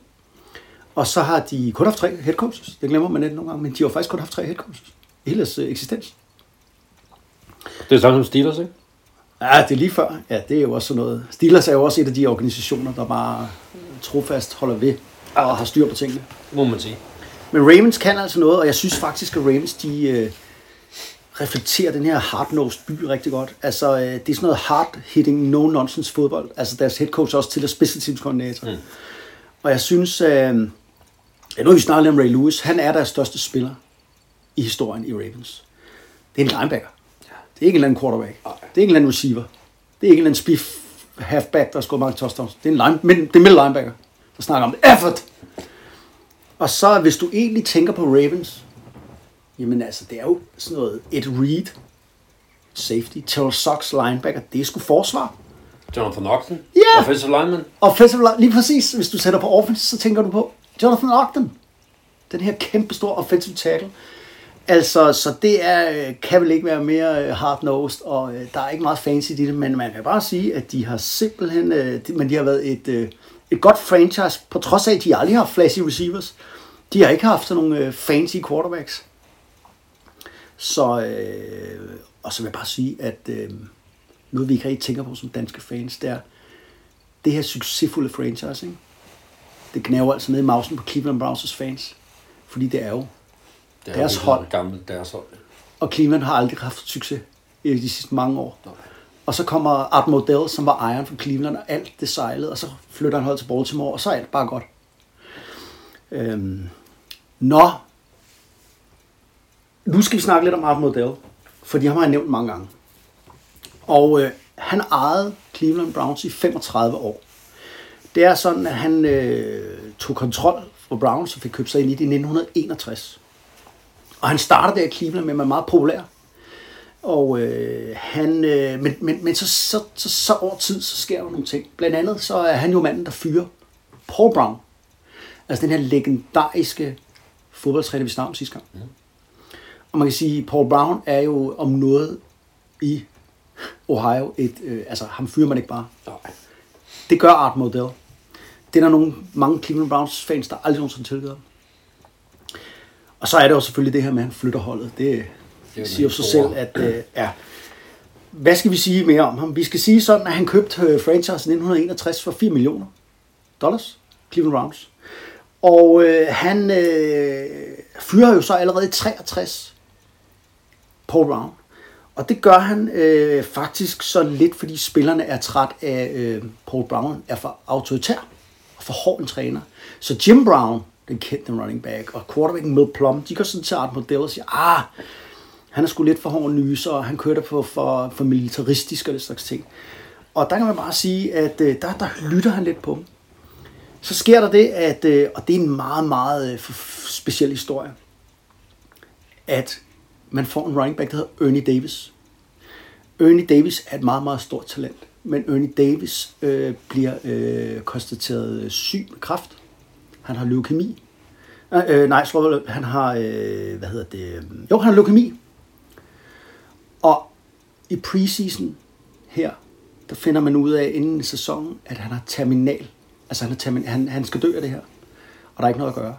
Og så har de kun haft tre head coaches. Det glemmer man lidt nogle gange, men de har faktisk kun haft tre head coaches i hele deres øh, eksistens. Det er sådan som Steelers, ikke? Ja, det er lige før. Ja, det er jo også sådan noget. Steelers er jo også et af de organisationer, der bare trofast holder ved og har styr på tingene. Må man sige. Men Ravens kan altså noget, og jeg synes faktisk, at Ravens de øh, reflekterer den her hard-nosed by rigtig godt. Altså, øh, det er sådan noget hard-hitting, no-nonsense fodbold. Altså, deres head coach er også til at special teams koordinator. Mm. Og jeg synes, øh, ja, nu har vi snakket om Ray Lewis, han er deres største spiller i historien i Ravens. Det er en linebacker. Det er ikke en eller anden quarterback. Det er ikke en eller anden receiver. Det er ikke en eller anden spiff halfback, der har skåret mange touchdowns. Det er en line, men, det er middle linebacker, der snakker om effort. Og så hvis du egentlig tænker på Ravens, jamen altså, det er jo sådan noget, et read, safety, Terrell Sox linebacker, det er sgu forsvar. Jonathan Ogden. Ja! Offensive lineman. Offensive line, lige præcis, hvis du sætter på offense, så tænker du på Jonathan Ogden. Den her kæmpe store offensive tackle. Altså, så det er, øh, kan vel ikke være mere øh, hard-nosed, og øh, der er ikke meget fancy i det, men man kan bare sige, at de har simpelthen, øh, men de har været et, øh, et godt franchise, på trods af, at de aldrig har flashy receivers. De har ikke haft sådan nogle øh, fancy quarterbacks. Så, øh, og så vil jeg bare sige, at øh, noget vi ikke rigtig tænker på som danske fans, det er, det her succesfulde franchise, ikke? Det knæver altså ned i mausen på Cleveland Browns fans. Fordi det er jo. Det er Deres jo hold. Gammel, deres hold. Og Cleveland har aldrig haft succes i de sidste mange år. Og så kommer Art Modell, som var ejeren for Cleveland, og alt det sejlede, og så flytter han hold til Baltimore, og så er alt bare godt. Øhm, nå, nu skal vi snakke lidt om Art Modell, fordi ham har jeg nævnt mange gange. Og øh, han ejede Cleveland Browns i 35 år. Det er sådan, at han øh, tog kontrol for Browns og fik købt sig ind i det i 1961. Og han startede der i Cleveland med at være meget populær. Og øh, han, øh, men, men, men så, så, så, så over tid, så sker der nogle ting. Blandt andet, så er han jo manden, der fyrer Paul Brown. Altså den her legendariske fodboldtræner, vi snakkede om sidste gang. Og man kan sige, Paul Brown er jo om noget i Ohio. Et, øh, altså, ham fyrer man ikke bare. Nej. Det gør Art Modell. Det er der nogle, mange Cleveland Browns fans, der aldrig nogensinde tilgiver. Og så er det jo selvfølgelig det her med, at han flytter holdet. Det, det siger jo sig selv, at øh, ja. Hvad skal vi sige mere om ham? Vi skal sige sådan, at han købte øh, franchise i 1961 for 4 millioner dollars. Cleveland Browns. Og øh, han øh, fyrer jo så allerede i 63 Paul Brown. Og det gør han øh, faktisk så lidt, fordi spillerne er træt af, øh, Paul Brown er for autoritær for hård en træner. Så Jim Brown, den kendte running back, og quarterbacken Mel Plum, de går sådan til Art Modell og siger, ah, han er sgu lidt for hård nyser, og han kørte på for, for militaristisk og det slags ting. Og der kan man bare sige, at øh, der, der lytter han lidt på dem. Så sker der det, at, øh, og det er en meget, meget øh, speciel historie, at man får en running back, der hedder Ernie Davis. Ernie Davis er et meget, meget stort talent. Men Ernie Davis øh, bliver øh, konstateret øh, syg med kræft. Han har leukemi. Øh, øh, nej, jeg tror, han har, øh, hvad hedder det? øh, Jo, han har leukemi. Og i preseason her, der finder man ud af inden sæsonen, at han har terminal. Altså han, er termin, han, han skal dø af det her. Og der er ikke noget at gøre.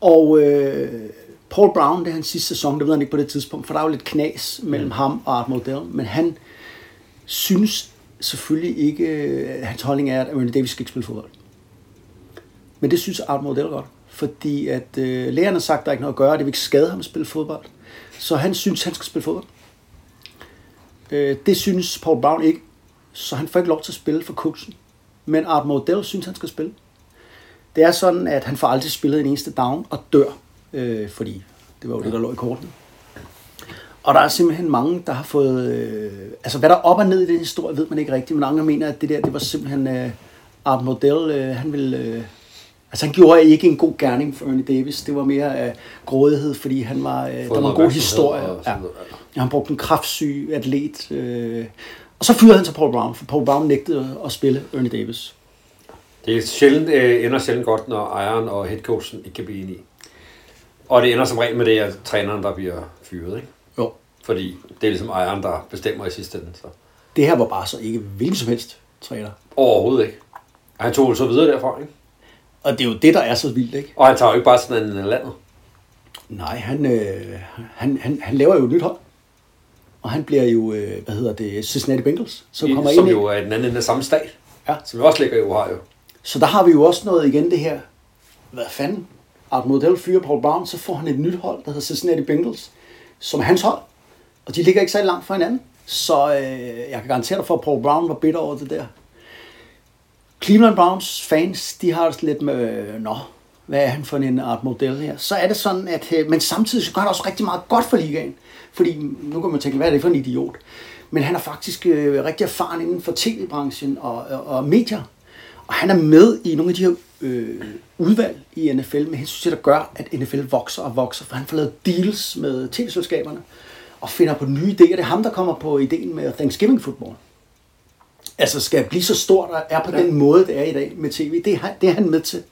Og øh, Paul Brown, det er hans sidste sæson, det ved han ikke på det tidspunkt, for der er jo lidt knas mellem mm. ham og Art Modell, men han synes selvfølgelig ikke, at hans holdning er, at Ernie Davis skal ikke spille fodbold. Men det synes Art Modell godt, fordi at øh, lægerne har sagt, at der er ikke noget at gøre, det vil ikke skade ham at spille fodbold. Så han synes, han skal spille fodbold. Øh, det synes Paul Brown ikke, så han får ikke lov til at spille for coachen. Men Art Modell synes, han skal spille. Det er sådan, at han får aldrig spillet en eneste down og dør, øh, fordi det var jo det, der lå i kortene. Og der er simpelthen mange, der har fået... Øh, altså, hvad der er op og ned i den historie, ved man ikke rigtigt, men andre mener, at det der, det var simpelthen øh, Art Modell, øh, han ville... Øh, altså, han gjorde ikke en god gerning for Ernie Davis. Det var mere øh, grådighed, fordi han var... Øh, der var en god historie. ja. Ja, han brugte en kraftsyg atlet. Øh, og så fyrede han til Paul Brown, for Paul Brown nægtede at spille Ernie Davis. Det er sjældent, øh, ender sjældent godt, når ejeren og headcoachen ikke kan blive enige. Og det ender som regel med det, at træneren, der bliver fyret. Ikke? Fordi det er ligesom ejeren, der bestemmer i sidste ende. Så. Det her var bare så ikke hvilken som helst træner. Overhovedet ikke. Og han tog så videre derfra, ikke? Og det er jo det, der er så vildt, ikke? Og han tager jo ikke bare sådan en landet. Nej, han, øh, han, han, han laver jo et nyt hold. Og han bliver jo, øh, hvad hedder det, Cincinnati Bengals, som kommer som ind i. jo er den anden af samme stat. Ja. Som jo også ligger i Ohio. Så der har vi jo også noget igen det her. Hvad fanden? Art Model fyrer Paul Brown, så får han et nyt hold, der hedder Cincinnati Bengals, som er hans hold. Og de ligger ikke så langt fra hinanden. Så øh, jeg kan garantere dig for, at Paul Brown var bitter over det der. Cleveland Browns fans, de har det lidt med, øh, nå, hvad er han for en Art Model her? Så er det sådan, at, øh, men samtidig så gør han også rigtig meget godt for ligaen. Fordi nu kan man tænke, hvad er det for en idiot? Men han er faktisk øh, rigtig erfaren inden for tv-branchen og, og, og medier. Og han er med i nogle af de her øh, udvalg i NFL med hensyn til, at gør, at NFL vokser og vokser, for han får lavet deals med tv-selskaberne og finder på nye idéer. Det er ham, der kommer på ideen med Thanksgiving football. Altså skal blive så stort og er på ja. den måde, det er i dag med tv. Det er, han- det er han med til.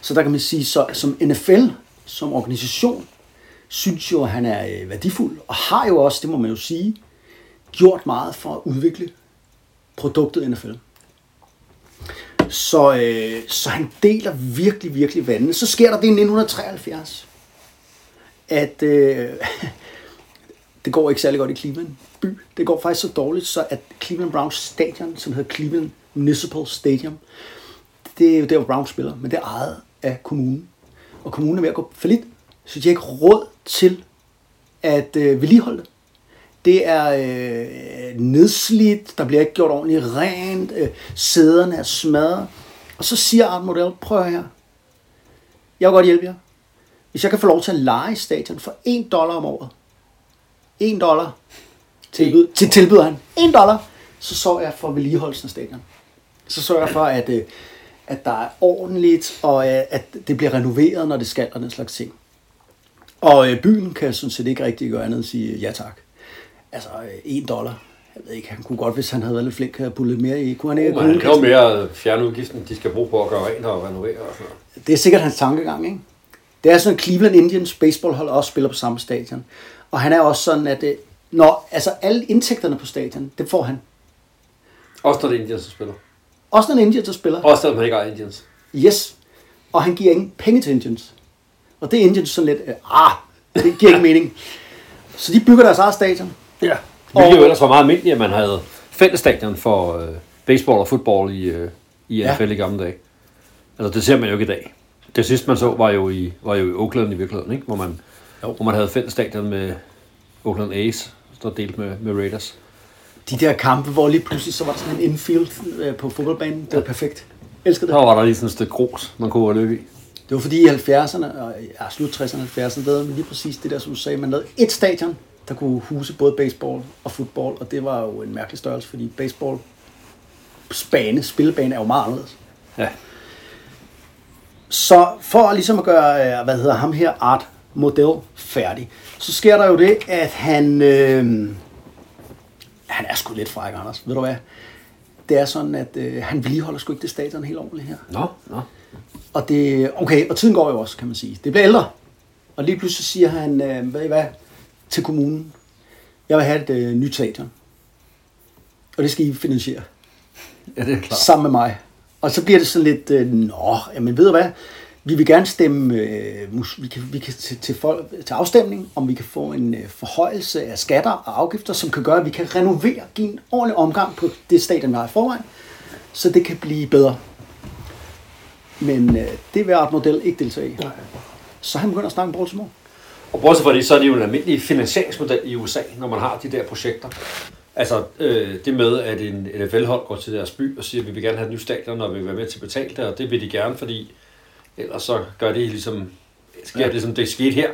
Så der kan man sige, så som NFL, som organisation, synes jo, at han er øh, værdifuld, og har jo også, det må man jo sige, gjort meget for at udvikle produktet NFL. Så, øh, så han deler virkelig, virkelig vandene. Så sker der det i 1973, at øh, det går ikke særlig godt i Cleveland by. Det går faktisk så dårligt, så at Cleveland Browns stadion, som hedder Cleveland Municipal Stadium, det er jo der, hvor Browns spiller, men det er ejet af kommunen. Og kommunen er ved at gå for lidt, så de har ikke råd til at øh, vedligeholde det. Det er øh, nedslidt, der bliver ikke gjort ordentligt rent, øh, sæderne er smadret. Og så siger Art Model, prøv her, jeg vil godt hjælpe jer. Hvis jeg kan få lov til at lege stadion for 1 dollar om året, 1 dollar tilbyd, til tilbyder han, 1 dollar, så sørger jeg for vedligeholdelsen af stadion. Så sørger jeg for, at, øh, at der er ordentligt, og øh, at det bliver renoveret, når det skal, og den slags ting. Og øh, byen kan sådan set ikke rigtig gøre andet end sige ja tak. Altså, øh, 1 dollar. Jeg ved ikke, han kunne godt, hvis han havde været lidt flink, have puttet mere i. Kunne han ikke? Men Kunne det jo mere fjernudgiften, de skal bruge på at gøre rent og renovere og sådan noget. Det er sikkert hans tankegang, ikke? Det er sådan, at Cleveland Indians baseballhold også spiller på samme stadion. Og han er også sådan, at øh, når, altså alle indtægterne på stadion, det får han. Også når det er Indians, der spiller. Også når Indians spiller. Også selvom man ikke ejer Indians. Yes. Og han giver ingen penge til Indians. Og det er Indians sådan lidt, øh, ah, det giver ikke mening. <laughs> Så de bygger deres eget stadion. Ja. Hvilket jo ellers var meget almindeligt, at man havde fællesstadion for øh, baseball og fodbold i, øh, i Ja. NFL i gamle dage. Altså, det ser man jo ikke i dag. Det sidste, man så, var jo i, var jo i Oakland i virkeligheden, ikke? Hvor, man, hvor man havde fællesstadion med Oakland A's, der delt med, med Raiders. De der kampe, hvor lige pludselig så var der sådan en infield øh, på fodboldbanen. Det var perfekt. Elskede Der det. var der lige sådan et stykke grus, man kunne løbe i. Det var fordi i 70'erne, og ja, slut 60'erne og 70'erne, lavede man lige præcis det der, som du sagde, man lavede et stadion, der kunne huse både baseball og fodbold, og det var jo en mærkelig størrelse, fordi baseball bane, spillebane er jo meget anderledes. Ja. Så for ligesom at gøre, øh, hvad hedder ham her, Art Model færdig, så sker der jo det, at han, øh, han er sgu lidt fræk, Anders. Ved du hvad? Det er sådan, at øh, han vedligeholder sgu ikke det stadion helt ordentligt her. Nå, nå. Og det, okay, og tiden går jo også, kan man sige. Det bliver ældre. Og lige pludselig siger han, øh, ved I hvad, til kommunen, jeg vil have et øh, nyt stadion. Og det skal I finansiere Ja, det er klart. sammen med mig. Og så bliver det sådan lidt, øh, nå, jamen ved du hvad, vi vil gerne stemme, øh, vi kan, vi kan til, til, folk, til afstemning, om vi kan få en øh, forhøjelse af skatter og afgifter, som kan gøre, at vi kan renovere, give en ordentlig omgang på det stadion, vi har i forvejen, så det kan blive bedre. Men øh, det vil Art Model ikke deltage i. Så han begynder at snakke om Baltimore. Og bortset fra det, så er det jo en almindelig finansieringsmodel i USA, når man har de der projekter. Altså øh, det med, at en NFL-hold går til deres by og siger, at vi vil gerne have et nyt stadion, og vi vil være med til at betale det, og det vil de gerne, fordi ellers så gør det ligesom, sker Ja. det, som det skete her,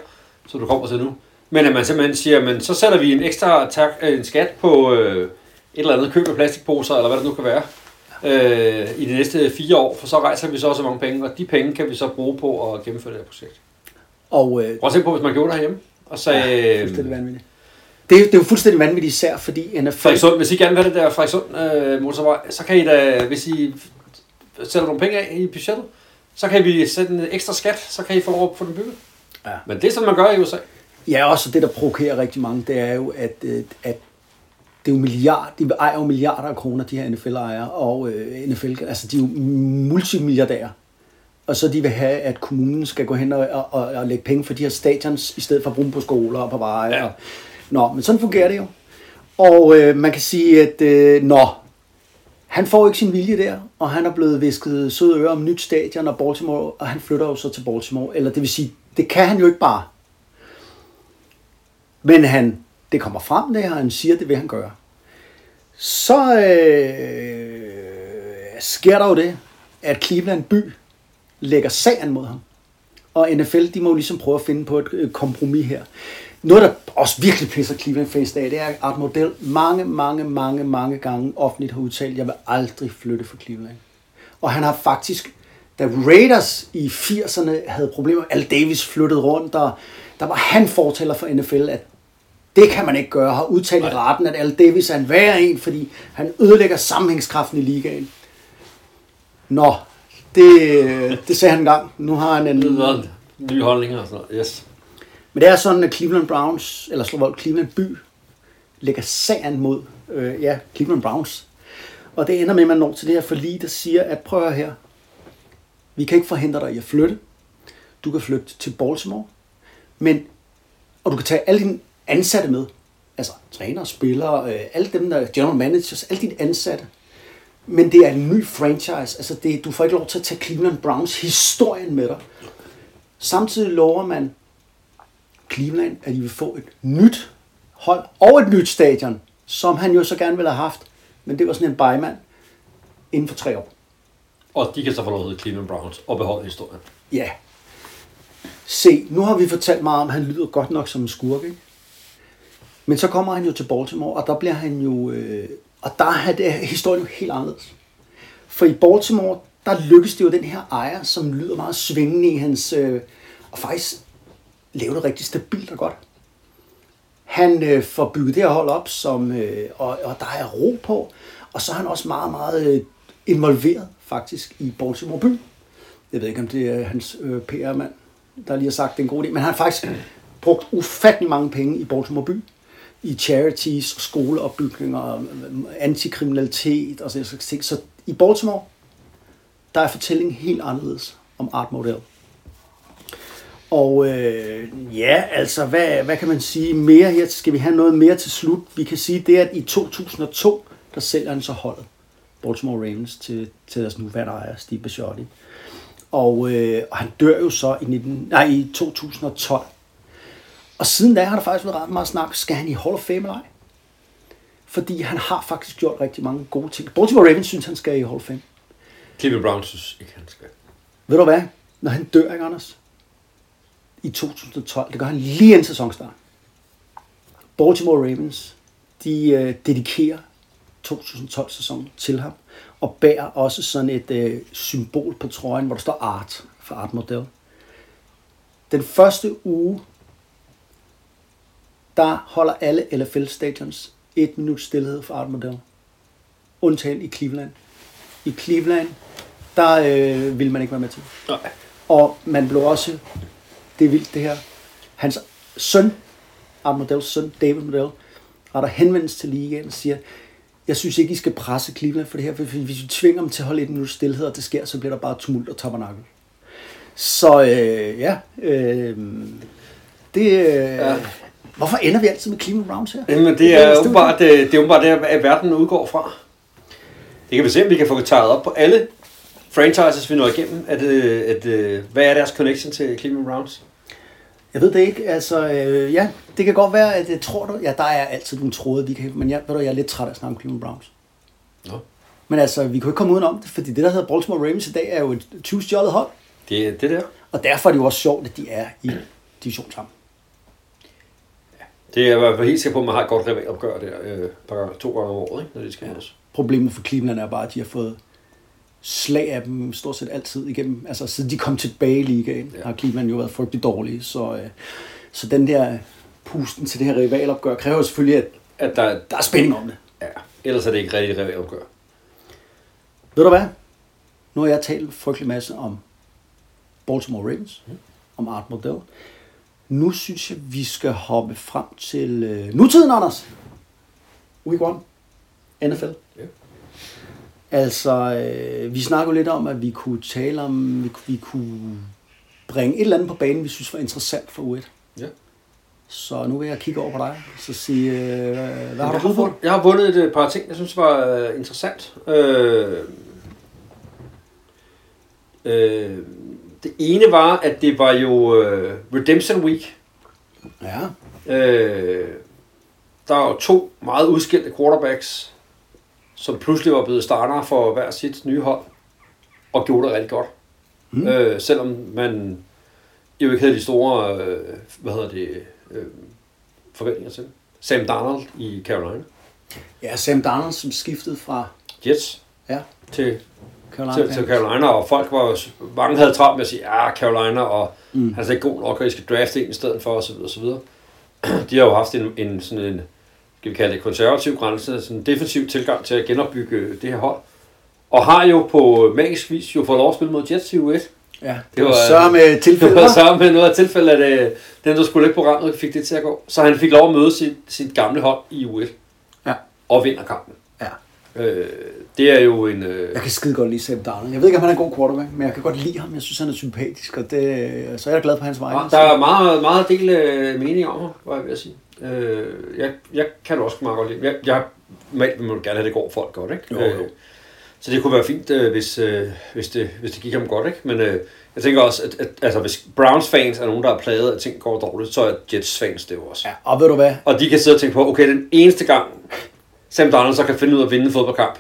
så du kommer til nu. Men at man simpelthen siger, men så sætter vi en ekstra tak, øh, en skat på øh, et eller andet køb af plastikposer, eller hvad det nu kan være, øh, i de næste fire år, for så rejser vi så også mange penge, og de penge kan vi så bruge på at gennemføre det her projekt. Og øh, Prøv at se på, hvis man gjorde det herhjemme, og sagde, ja, fuldstændig vanvittigt. Det er, det er jo fuldstændig vanvittigt især, fordi NFL... Frederikssund, hvis I gerne vil have det der Frederikssund øh, motorvej, så kan I da, hvis I sætter nogle penge af i budgettet, så kan vi sætte en ekstra skat, så kan I få lov at få den bygget. Ja. Men det er sådan, man gør i USA. Ja, også det, der provokerer rigtig mange, det er jo, at, øh, at det er jo milliard, de ejer jo milliarder af kroner, de her NFL-ejere, og øh, NFL, altså de er jo multimilliardærer. Og så de vil have, at kommunen skal gå hen og, og, og lægge penge for de her stadions, i stedet for at bruge på skoler og på veje. Ja. Og, nå, men sådan fungerer det jo. Og øh, man kan sige, at øh, nå, han får ikke sin vilje der, og han er blevet visket søde ører om nyt stadion og Baltimore, og han flytter jo så til Baltimore. Eller det vil sige, det kan han jo ikke bare. Men han, det kommer frem det, og han siger, det vil han gøre. Så øh, sker der jo det, at Cleveland by lægger sagen mod ham. Og NFL, de må jo ligesom prøve at finde på et kompromis her. Noget, der også virkelig pisser Cleveland fans af, det er, at Art Model mange, mange, mange, mange gange offentligt har udtalt, jeg vil aldrig flytte for Cleveland. Og han har faktisk, da Raiders i 80'erne havde problemer, Al Davis flyttede rundt, og der var han fortæller for NFL, at det kan man ikke gøre, har udtalt i retten, at Al Davis er en værre en, fordi han ødelægger sammenhængskraften i ligaen. Nå, det, det sagde han engang. Nu har han en... Og sådan noget. Yes. Men det er sådan, at Cleveland Browns, eller slår vold, Cleveland by, lægger sagen mod øh, ja, Cleveland Browns. Og det ender med, at man når til det her forlig, der siger, at prøv her. Vi kan ikke forhindre dig i at flytte. Du kan flytte til Baltimore. Men, og du kan tage alle dine ansatte med. Altså træner, spillere, øh, alle dem der general managers, alle dine ansatte. Men det er en ny franchise. Altså det, du får ikke lov til at tage Cleveland Browns historien med dig. Samtidig lover man Cleveland, at de vil få et nyt hold og et nyt stadion, som han jo så gerne ville have haft. Men det var sådan en bymand inden for tre år. Og de kan så få lov at hedde Cleveland Browns og beholde historien. Ja. Se, nu har vi fortalt meget om, at han lyder godt nok som en skurk, ikke? Men så kommer han jo til Baltimore, og der bliver han jo... Øh, og der er det, historien jo helt anderledes. For i Baltimore, der lykkes det jo den her ejer, som lyder meget svingende i hans... Øh, og faktisk lave det rigtig stabilt og godt. Han øh, får bygget det her hold op, som, øh, og, og der er ro på. Og så er han også meget, meget øh, involveret faktisk i Baltimore by. Jeg ved ikke, om det er hans øh, PR-mand, der lige har sagt, det er en god idé. Men han har faktisk brugt ufattelig mange penge i Baltimore by. I charities, skoleopbygninger, øh, antikriminalitet og sådan noget. Så i Baltimore, der er fortællingen helt anderledes om Art Model. Og øh, ja, altså, hvad, hvad kan man sige mere her? Skal vi have noget mere til slut? Vi kan sige det, at i 2002, der sælger han så holdet. Baltimore Ravens til, til deres nuværende ejer, Steve Bisciotti. Og, øh, og han dør jo så i, 19, nej, i 2012. Og siden da har der faktisk været ret meget snak, skal han i Hall of Fame eller ej? Fordi han har faktisk gjort rigtig mange gode ting. Baltimore Ravens synes, han skal i Hall of Fame. Cleveland Browns synes ikke, han skal. Ved du hvad? Når han dør, ikke Anders? I 2012, det gør han lige en sæsonstart. Baltimore Ravens, de øh, dedikerer 2012-sæsonen til ham, og bærer også sådan et øh, symbol på trøjen, hvor der står Art for Art Model. Den første uge, der holder alle NFL-stadions et minut stillhed for Art Model. Undtagen i Cleveland. I Cleveland, der øh, vil man ikke være med til. Nej. Og man blev også, det er vildt det her, hans søn, Art Models søn, David Model, retter henvendelse til ligaen og siger, jeg synes ikke, I skal presse Cleveland for det her, for hvis vi tvinger dem til at holde et minut stillhed, og det sker, så bliver der bare tumult og tabernakel. Så øh, ja, øh, det, øh, ja. hvorfor ender vi altid med Cleveland Browns her? Jamen, det er åbenbart det, det, er åbenbart det, at verden udgår fra. Det kan vi se, om vi kan få taget op på alle franchises, vi når igennem. At, øh, at, at, hvad er deres connection til Cleveland Browns? Jeg ved det ikke. Altså, øh, ja, det kan godt være, at jeg tror du, ja, der er altid nogle tråde, vi kan, men jeg, ved du, jeg er lidt træt af at snakke om Cleveland Browns. Nå. Men altså, vi kan jo ikke komme udenom det, fordi det, der hedder Baltimore Ravens i dag, er jo et 20-stjålet hold. Det er det der. Og derfor er det jo også sjovt, at de er i division sammen. Det er i hvert fald helt sikker på, at man har et godt rivalopgør der øh, par gange, to gange om året, ikke, når de skal ja. Problemet for Cleveland er bare, at de har fået slag af dem stort set altid igennem. Altså, siden de kom tilbage i ligaen, ja. har Cleveland jo været frygtelig dårlige. Så, øh, så den der pusten til det her rivalopgør kræver selvfølgelig, at, At der, der er spænding om det. ja, ellers er det ikke rigtig rivalopgør. Ved du hvad? Nu har jeg talt frygtelig masse om Baltimore Ravens, mm. om Art Model. Nu synes jeg, vi skal hoppe frem til øh, nutiden, Anders. Week 1. NFL. Ja. Altså, øh, vi snakker lidt om, at vi kunne tale om, vi, vi kunne bringe et eller andet på banen, vi synes var interessant for U1. Ja. Så nu vil jeg kigge over på dig, så sige, øh, hvad har Jeg du har, vundet, jeg har vundet et par ting, jeg synes var øh, interessant. Øh, øh, det ene var, at det var jo øh, Redemption Week. Ja, Øh, der er jo to meget udskilte quarterbacks, som pludselig var blevet starter for hver sit nye hold, og gjorde det rigtig godt. Mm. Øh, selvom man jo ikke havde de store, øh, hvad hedder det, øh, forventninger til. Sam Darnold i Carolina. ja Sam Darnold, som skiftede fra... Jets Ja, til Carolina til, til. Carolina, og folk var mange havde travlt med at sige, ja, Carolina, og mm. han er ikke god nok, og I skal drafte en i stedet for, osv. osv. <clears throat> De har jo haft en, en sådan en, skal vi kalde det, konservativ grænse, sådan en defensiv tilgang til at genopbygge det her hold. Og har jo på magisk vis jo fået lov at spille mod Jets i U1. Ja, det, Det var, var- så med <laughs> tilfælde. Det var så med noget af tilfælde, at øh, den, der skulle lægge programmet, fik det til at gå. Så han fik lov at møde sit, sit gamle hold i U1. Ja. Og vinder kampen. Ja. Øh, det er jo en... Øh, Jeg kan skide godt lide Sam Darnold. Jeg ved ikke, om han er en god quarterback, men jeg kan godt lide ham. Jeg synes, han er sympatisk, og det, så er jeg glad på hans vegne. der er meget, meget del øh, mening om ham, var jeg ved at sige. Øh, jeg, jeg kan også meget godt lide. Jeg, jeg normalt vil man gerne have, det går folk godt, ikke? Jo, jo. Øh, så det kunne være fint, øh, hvis, øh, hvis, det, hvis det gik ham godt, ikke? Men øh, jeg tænker også, at, at altså, hvis Browns fans er nogen, der er plaget at ting går dårligt, så er Jets fans det jo også. Ja, og ved du hvad? Og de kan sidde og tænke på, okay, den eneste gang, Sam Darnold så kan finde ud af at vinde en fodboldkamp,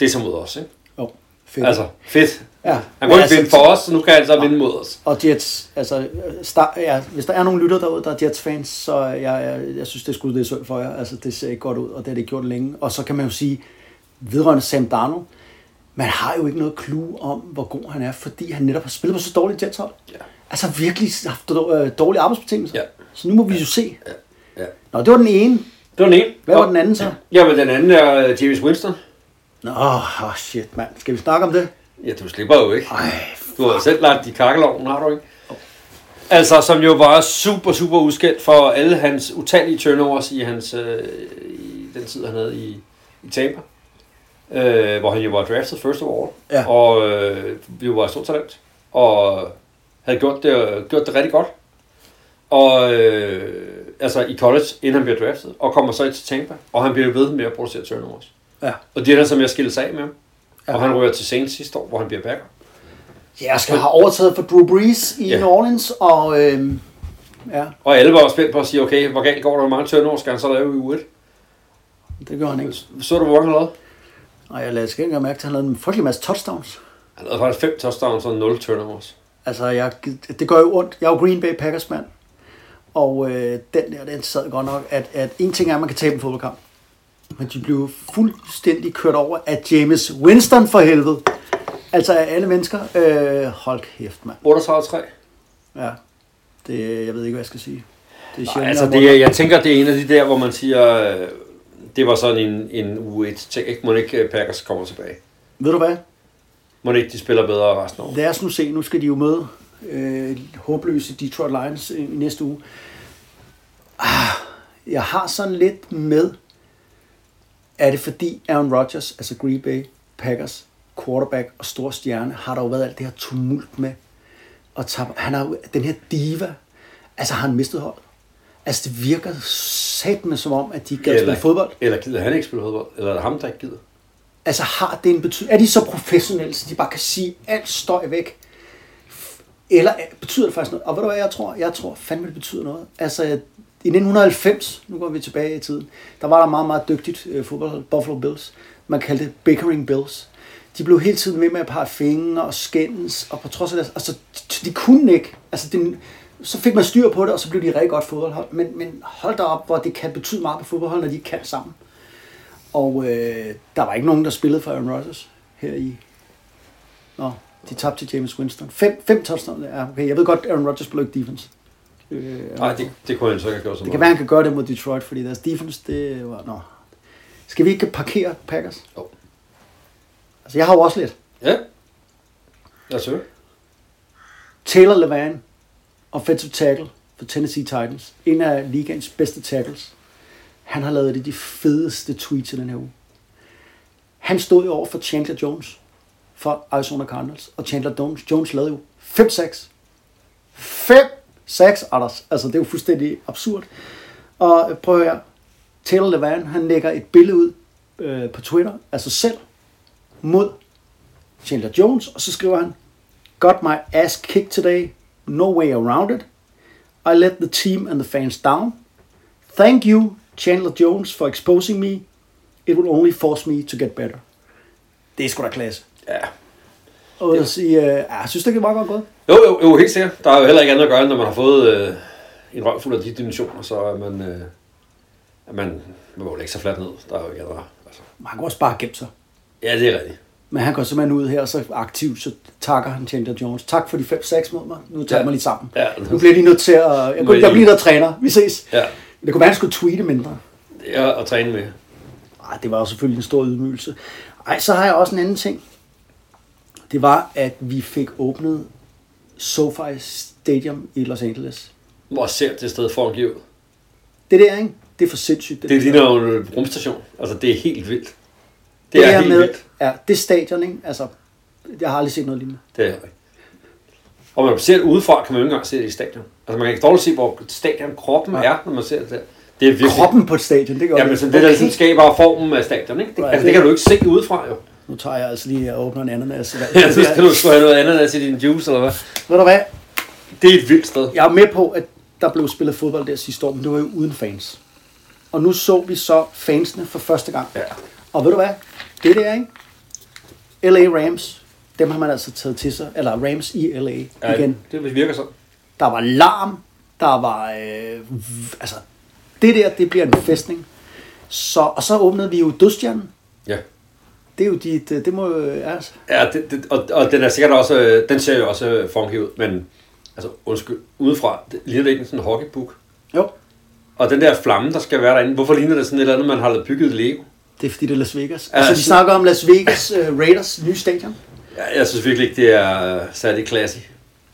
det er så mod os, ikke? Jo, fedt. Altså, fedt. ja. Han kunne ikke altså, vinde for os, så nu kan han så vinde mod os. Og Jets, altså, start, ja, hvis der er nogle lytter derude, der er Jets-fans, så jeg, jeg, jeg synes, det skulle det synd for jer. Altså, det ser ikke godt ud, og det har det gjort længe. Og så kan man jo sige, vedrørende Sam Darnold, man har jo ikke noget clue om, hvor god han er, fordi han netop har spillet på så dårligt Jets-hold. Ja. Altså virkelig haft øh, dårlige arbejdsbetingelser. Ja. Så nu må vi jo se. Ja. Nå, det var den ene. Det var den ene. Hvad var den anden så? Jamen, den anden er uh, James Winston. Nå, oh, shit, mand. Skal vi snakke om det? Ja, du slipper jo ikke. Ej, Du har selv lagt i kakkeloven, har du ikke? Altså, som jo var super, super udskilt for alle hans utallige turnovers i, hans, øh, i den tid, han havde i, i Tampa. Øh, hvor han jo var draftet first overall. Ja. Og øh, jo var stort talent. Og havde gjort det, gjort det rigtig godt. Og øh, altså i college, inden han bliver draftet. Og kommer så til Tampa. Og han bliver ved med at producere turnovers. Ja. Og de ender så med at skille sig af med ham. Ja. Ja. Og han rører til Saints sidste år, hvor han bliver backer. Jeg skal have overtaget for Drew Brees i Ja. New Orleans, og øh, ja, Og alle var jo spændt på at sige, okay, hvor galt går der, hvor mange turnovers skal han så lave i u 1? det gør han ikke. Så du, hvor mange han lavede? Og jeg lader skænke mærke til, at han lavede en frygtelig masse touchdowns. Han lavede faktisk 5 touchdowns og 0 turnovers. Altså, jeg, det gør jo ondt. Jeg er jo Green Bay Packers mand. Og øh, den der, den sad godt nok, at, at en ting er, at man kan tabe en fodboldkamp. Men de blev fuldstændig kørt over af James Winston for helvede. Altså af alle mennesker. Øh, hold kæft, mand. 38-3. Ja. Det, jeg ved ikke, hvad jeg skal sige. Det er sjældent, altså det, er- jeg tænker, det er en af de der, hvor man siger, øh, det var sådan en, en u 1 ting. Ikke? Må ikke øh, Packers kommer tilbage. Ved du hvad? Må ikke de spiller bedre resten af året. Lad os nu se. Nu skal de jo møde øh, håbløse Detroit Lions i, i næste uge. Ah, jeg har sådan lidt med, er det fordi Aaron Rodgers, altså Green Bay Packers, quarterback og stor stjerne, har der jo været alt det her tumult med. Og tager, han har jo den her diva, altså har han mistet hold. Altså det virker satme som om, at de kan spille fodbold. Eller gider han ikke spille fodbold? Eller er det ham, der ikke gider? Altså har det en betydning? Er de så professionelle, så de bare kan sige alt støj væk? Eller er- betyder det faktisk noget? Og ved du hvad jeg tror? Jeg tror fandme, det betyder noget. Altså i 1990, nu går vi tilbage i tiden, der var der meget, meget dygtigt øh, fodboldhold, Buffalo Bills. Man kaldte det Bickering Bills. De blev hele tiden ved med at pege fingre og skændes, og på trods af det, altså de kunne ikke. Altså det, så fik man styr på det, og så blev de et rigtig godt fodboldhold. Men, men hold da op, hvor det kan betyde meget på fodboldhold, når de ikke kan sammen. Og øh, der var ikke nogen, der spillede for Aaron Rodgers her i... Nå, de tabte til James Winston. Fem, fem touchdowns. Ja, okay. Jeg ved godt, Aaron Rodgers blev ikke defense. Øh, Nej, det, det kunne han så ikke have gjort så det kan være, han kan gøre det mod Detroit, fordi deres defense, det var... Nå. Skal vi ikke parkere Packers? Jo. Altså, jeg har jo også lidt. Ja. Lad os høre. Taylor Levan, offensive tackle for Tennessee Titans. En af ligaens bedste tackles. Han har lavet det de fedeste tweets i den her uge. Han stod jo over for Chandler Jones for Arizona Cardinals. Og Chandler Jones, Jones lavede jo 5-6. Sex, Anders. Altså, det er jo fuldstændig absurd. Og prøv at høre. Taylor Levan, han lægger et billede ud øh, på Twitter altså selv mod Chandler Jones, og så skriver han, Got my ass kicked today. No way around it. I let the team and the fans down. Thank you, Chandler Jones, for exposing me. It will only force me to get better. Det er sgu da klasse. Ja. Og jeg sige, uh, ja, jeg synes, det er meget godt gået. Jo, jo, jo, helt sikkert. Der er jo heller ikke andet at gøre, når man har fået øh, en røv fuld af de dimensioner, så er man, øh, er man, man må lægge sig fladt ned. Der er jo ikke andet. Altså. Man kan også bare gemme sig. Ja, det er rigtigt. Men han går simpelthen ud her, så aktivt, så takker han Chandler Jones. Tak for de 5-6 mod mig. Nu tager Ja. mig lige sammen. Ja. Nu bliver lige nødt til at... Jeg, kunne, jeg bliver der træner. Vi ses. Ja. Det kunne være, at han skulle tweete mindre. Ja, og træne med. Ej, det var jo selvfølgelig en stor ydmygelse. Ej, så har jeg også en anden ting. Det var, at vi fik åbnet SoFi Stadium i Los Angeles. Hvor ser det sted for ud? Det der, ikke? Det er for sindssygt. Det ligner jo en rumstation. Altså, det er helt vildt. Det, det er helt med, vildt. Ja, det stadion, ikke? Altså, jeg har aldrig set noget lignende. Det er det. Og man ser det udefra, kan man jo ikke engang se det i stadion. Altså, man kan ikke dårligt se, hvor stadion kroppen Ja. er, når man ser det der. Det er virkelig... Kroppen på et stadion, det gør Ja, men sådan det, der ligesom skaber formen af stadion, ikke? Det, Right. altså, det kan du ikke se udefra, jo. Nu tager jeg altså lige og åbner en ananas. <laughs> Ja, så skal du sgu have noget andet i din juice, eller hvad? Ved du hvad? Det er et vildt sted. Jeg er med på, at der blev spillet fodbold der sidste år, men det var jo uden fans. Og nu så vi så fansene for første gang. Ja. Og ved du hvad? Det der, ikke? LA Rams, dem har man altså taget til sig. Eller Rams i LA Ja, igen. Det virker sådan. Der var larm, der var... Øh, altså, det der, det bliver en festning. Så, og så åbnede vi jo Dødstjernen. Ja. Det er jo dit... øh, Det må altså. Ja, det, det, og, og den er sikkert også, øh, den ser jo også funky ud, men altså, undskyld, udefra, det ligner det ikke sådan en hockeybook. Jo, Og den der flamme, der skal være derinde, hvorfor ligner det sådan et eller andet, man har lavet bygget Lego? det er fordi, det er Las Vegas. Ja, Altså, vi snakker om Las Vegas uh, Raiders nye stadion. Ja, jeg synes virkelig ikke, det er øh, særlig classy.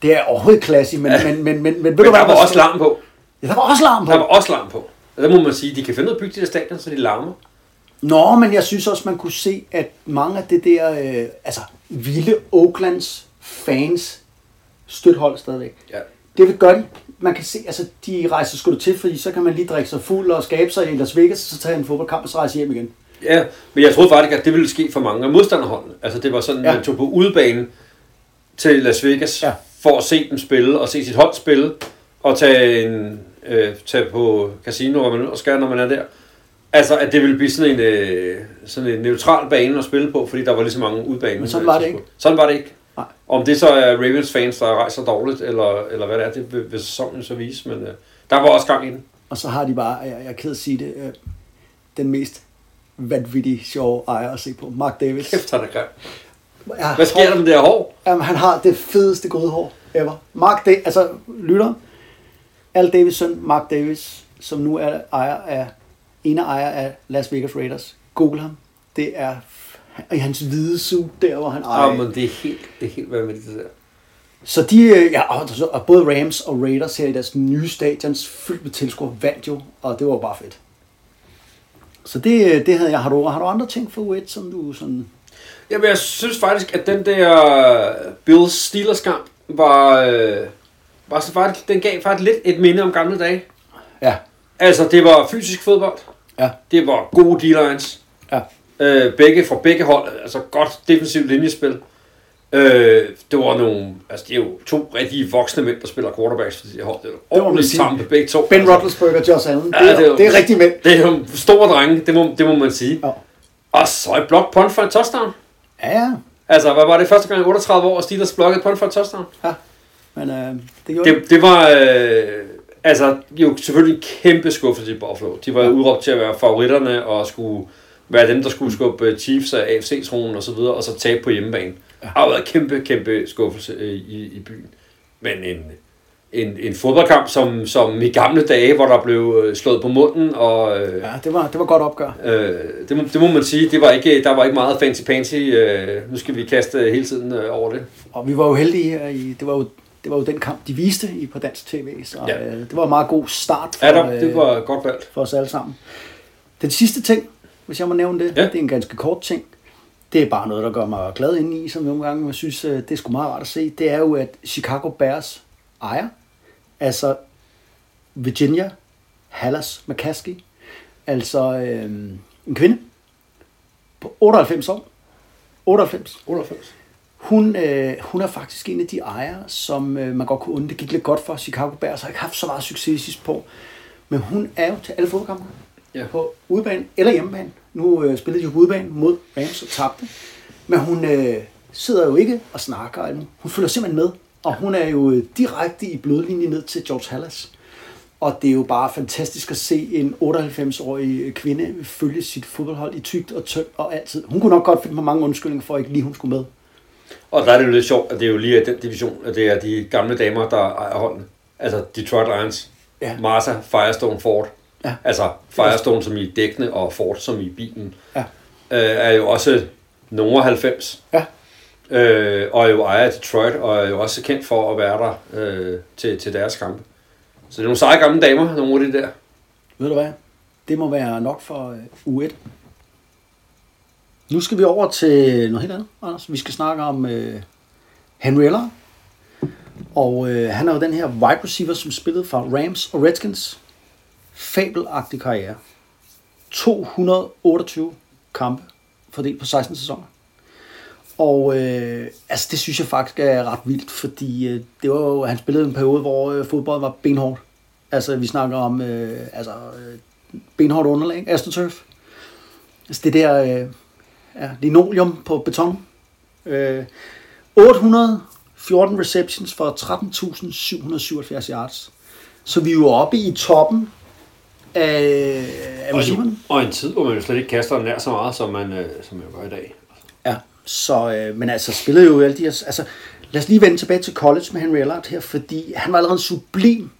Det er overhovedet klasse, men, Ja. men, men, men, men, ved Men du der hvad? var også larm på. Ja, der var også larm på. Der var også larm på. Og der må man sige, de kan finde ud af at bygge de der stadion, så de larmer. Nå, men jeg synes også, man kunne se, at mange af det der, øh, altså vilde Oaklands fans støthold stadigvæk. Ja. Det vil gøre de. Man kan se, altså de rejser sgu til, fordi så kan man lige drikke sig fuld og skabe sig i Las Vegas, og så tage en fodboldkamp og så rejse hjem igen. Ja, men jeg troede faktisk, at det ville ske for mange af modstanderholdene. Altså det var sådan, Ja. man tog på udebane til Las Vegas ja. for at se dem spille, og se sit hold spille, og tage, en, øh, tage på casino, hvor man og skal, når man er der. Altså, at det ville blive sådan en, øh, sådan en neutral bane at spille på, fordi der var lige så mange udebane. Men sådan var det ikke. Sådan var det ikke. Nej. Om det så er Ravens fans, der rejser dårligt, eller, eller hvad det er, det vil, vil sæsonen så vise, men øh, der var også gang i den. Og så har de bare, jeg, jeg er ked at sige det, øh, den mest vanvittige sjove ejer at se på. Mark Davis. Kæft, han er grim. Ja, Hvad sker der med det her hår? Jamen, han har det fedeste grydehår ever. Mark Davis, altså lytter, Al Davis søn, Mark Davis, som nu er ejer af, en af ejer af Las Vegas Raiders. Google ham. Det er i hans hvide suit der, hvor han ejer. Ah, men det er helt, det er helt vanvittigt, det der. Så de, øh, ja, og, både Rams og Raiders her i deres nye stadions, fyldt med tilskuere, vandt jo, og det var bare fedt. Så det, øh, det havde jeg. Har du, har du andre ting for U1, som du sådan... Jamen, jeg synes faktisk, at den der Bills Steelers kamp var, øh, var så faktisk, den gav faktisk lidt et minde om gamle dage. Ja, Altså, det var fysisk fodbold. ja, Det var gode D-lines. ja. Øh, begge fra begge hold. Altså, godt defensivt linjespil. Øh, det var nogle, altså det er jo to rigtig voksne mænd, der spiller quarterbacks for de hold. Det er ordentligt tampe begge to. Ben Altså, Roethlisberger og Josh Allen, det, Ja, er, det er jo- det er rigtig mænd. Det er jo store drenge, det må, det må man sige. Ja. Og så et blok punt for en touchdown. Ja, ja. Altså, hvad var det første gang i 38 år, at Steelers blokkede punt for en touchdown? ja. Men øh, det gjorde Det, det var øh, altså jo selvfølgelig en kæmpe skuffelse i Buffalo. De var jo udråbt til at være favoritterne og skulle være dem, der skulle skubbe Chiefs af AFC-tronen og så videre, og så tabe på hjemmebane. Det har været en kæmpe, kæmpe skuffelse øh, i, i byen. Men en, en, en fodboldkamp som, som i gamle dage, hvor der blev øh, slået på munden, og øh, Ja, det var, det var godt opgør. øh, det, må, det må man sige, det var ikke, der var ikke meget fancy-pansy. Øh, nu skal vi kaste hele tiden øh, over det. Og vi var jo heldige her i, det var jo, det var jo den kamp, de viste i på dansk tv, så Ja. øh, det var en meget god start for, Ja, der, det øh, var godt valgt. for os alle sammen. Den sidste ting, hvis jeg må nævne det, Ja. det er en ganske kort ting. Det er bare noget, der gør mig glad indeni, som nogle gange jeg synes, øh, det er sgu meget rart at se. Det er jo, at Chicago Bears ejer, altså Virginia Hallas McCaskey, altså øh, en kvinde på 98 år. 98. 98. Hun, øh, hun er faktisk en af de ejere, som øh, man godt kunne undre. Det gik lidt godt for Chicago Bears, har ikke haft så meget succes sidst på. Men hun er jo til alle fodboldkampe. Ja. På udebane eller hjemmebane. Nu øh, spillede de jo på udebane mod Rams og tabte. Men hun øh, sidder jo ikke og snakker. eller- Hun følger simpelthen med. Og hun er jo øh, direkte i blodlinjen ned til George Hallas. Og det er jo bare fantastisk at se en 98-årig kvinde følge sit fodboldhold i tygt og tyndt og altid. Hun kunne nok godt finde på mange undskyldninger for, at ikke lige hun skulle med. Og der er det jo lidt sjovt, at det er jo lige den division, at det er de gamle damer, der ejer holdene. Altså Detroit Lions, Ja. Martha, Firestone, Ford. Ja. Altså Firestone som i dækkene, og Ford som i bilen. Ja. Øh, er jo også nogle 90. Ja. Øh, og er jo ejer af Detroit, og er jo også kendt for at være der øh, til, til deres kampe. Så det er nogle seje gamle damer, nogle af de der. Ved du hvad? Det må være nok for øh, U1. Nu skal vi over til noget helt andet, Anders. Vi skal snakke om øh, Henry Eller. Og øh, han er jo den her wide receiver, som spillede for Rams og Redskins. Fabelagtig karriere. 228 kampe fordelt på 16 sæsoner. Og øh, altså, det synes jeg faktisk er ret vildt, fordi øh, det var jo, han spillede en periode, hvor øh, fodbold var benhårdt. Altså, vi snakker om øh, altså, øh, benhårdt underlag, astroturf. Altså, det der øh, ja, linoleum på beton. Øh, 814 receptions for 13.777 yards. Så vi er jo oppe i toppen af, af Og, receiverne. og en tid, hvor man jo slet ikke kaster nær så meget, som man, øh, som man gør i dag. Ja, så, øh, men altså spillede jo alle de her, altså lad os lige vende tilbage til college med Henry Allard her, fordi han var allerede en sublim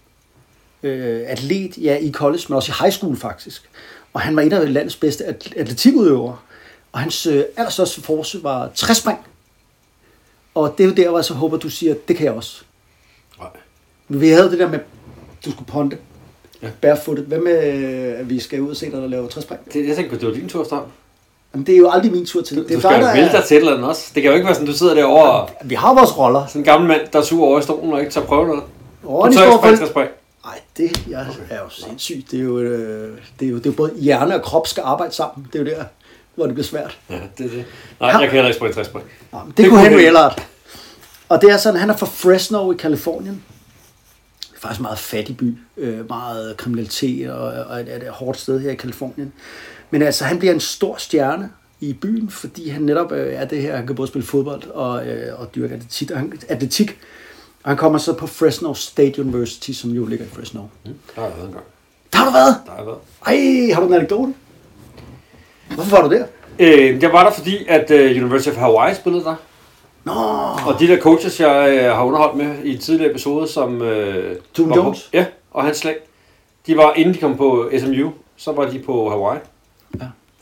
øh, atlet, ja i college, men også i high school faktisk. Og han var en af landets bedste at- atletikudøvere. Og hans øh, allerstørste force var træspring. Og det er jo der, hvor jeg så håber, du siger, det kan jeg også. Nej. Vi havde det der med, du skulle ponte. Ja. Barefooted. Hvad med, at vi skal ud og se dig, der laver træspring? Det, jeg tænkte, det var din tur, Strøm. Jamen, det er jo aldrig min tur til det. Du er skal dig, jo er- dig til eller andet også. Det kan jo ikke være sådan, du sidder derovre og Vi har vores roller. sådan en gammel mand, der er sur over i stolen og ikke tager prøve noget. Åh, Du tager ikke spring, skal spring. Nej, det jeg er jo sindssygt. Det er jo, øh, det, er jo, det er jo både hjerne og krop skal arbejde sammen. Det er jo der, hvor det bliver svært. Ja, det er det. Nej, jeg kan heller ikke springe træspring. Nå, men det, Det kunne Henry det. Allard. Og det er sådan, han er fra Fresno i Kalifornien. Det er faktisk en meget fattig by. Øh, meget kriminalitet og, og et, et, et hårdt sted her i Kalifornien. Men altså, han bliver en stor stjerne i byen, fordi han netop øh, er det her, han kan både spille fodbold og, øh, og dyrke atletik. Og han, atletik. Og han kommer så på Fresno State University, som jo ligger i Fresno. Mm, der har jeg været en gang. Der har du været? Der har jeg været. Ej, har du en anekdote? Hvorfor var du der? Øh, jeg var der, fordi at uh, University of Hawaii spillede der. Nå, Og de der coaches, jeg øh, har underholdt med i tidligere episode, som... Øh, Tom var på- Jones? Ja, og hans slægt. De var, inden de kom på SMU, så var de på Hawaii.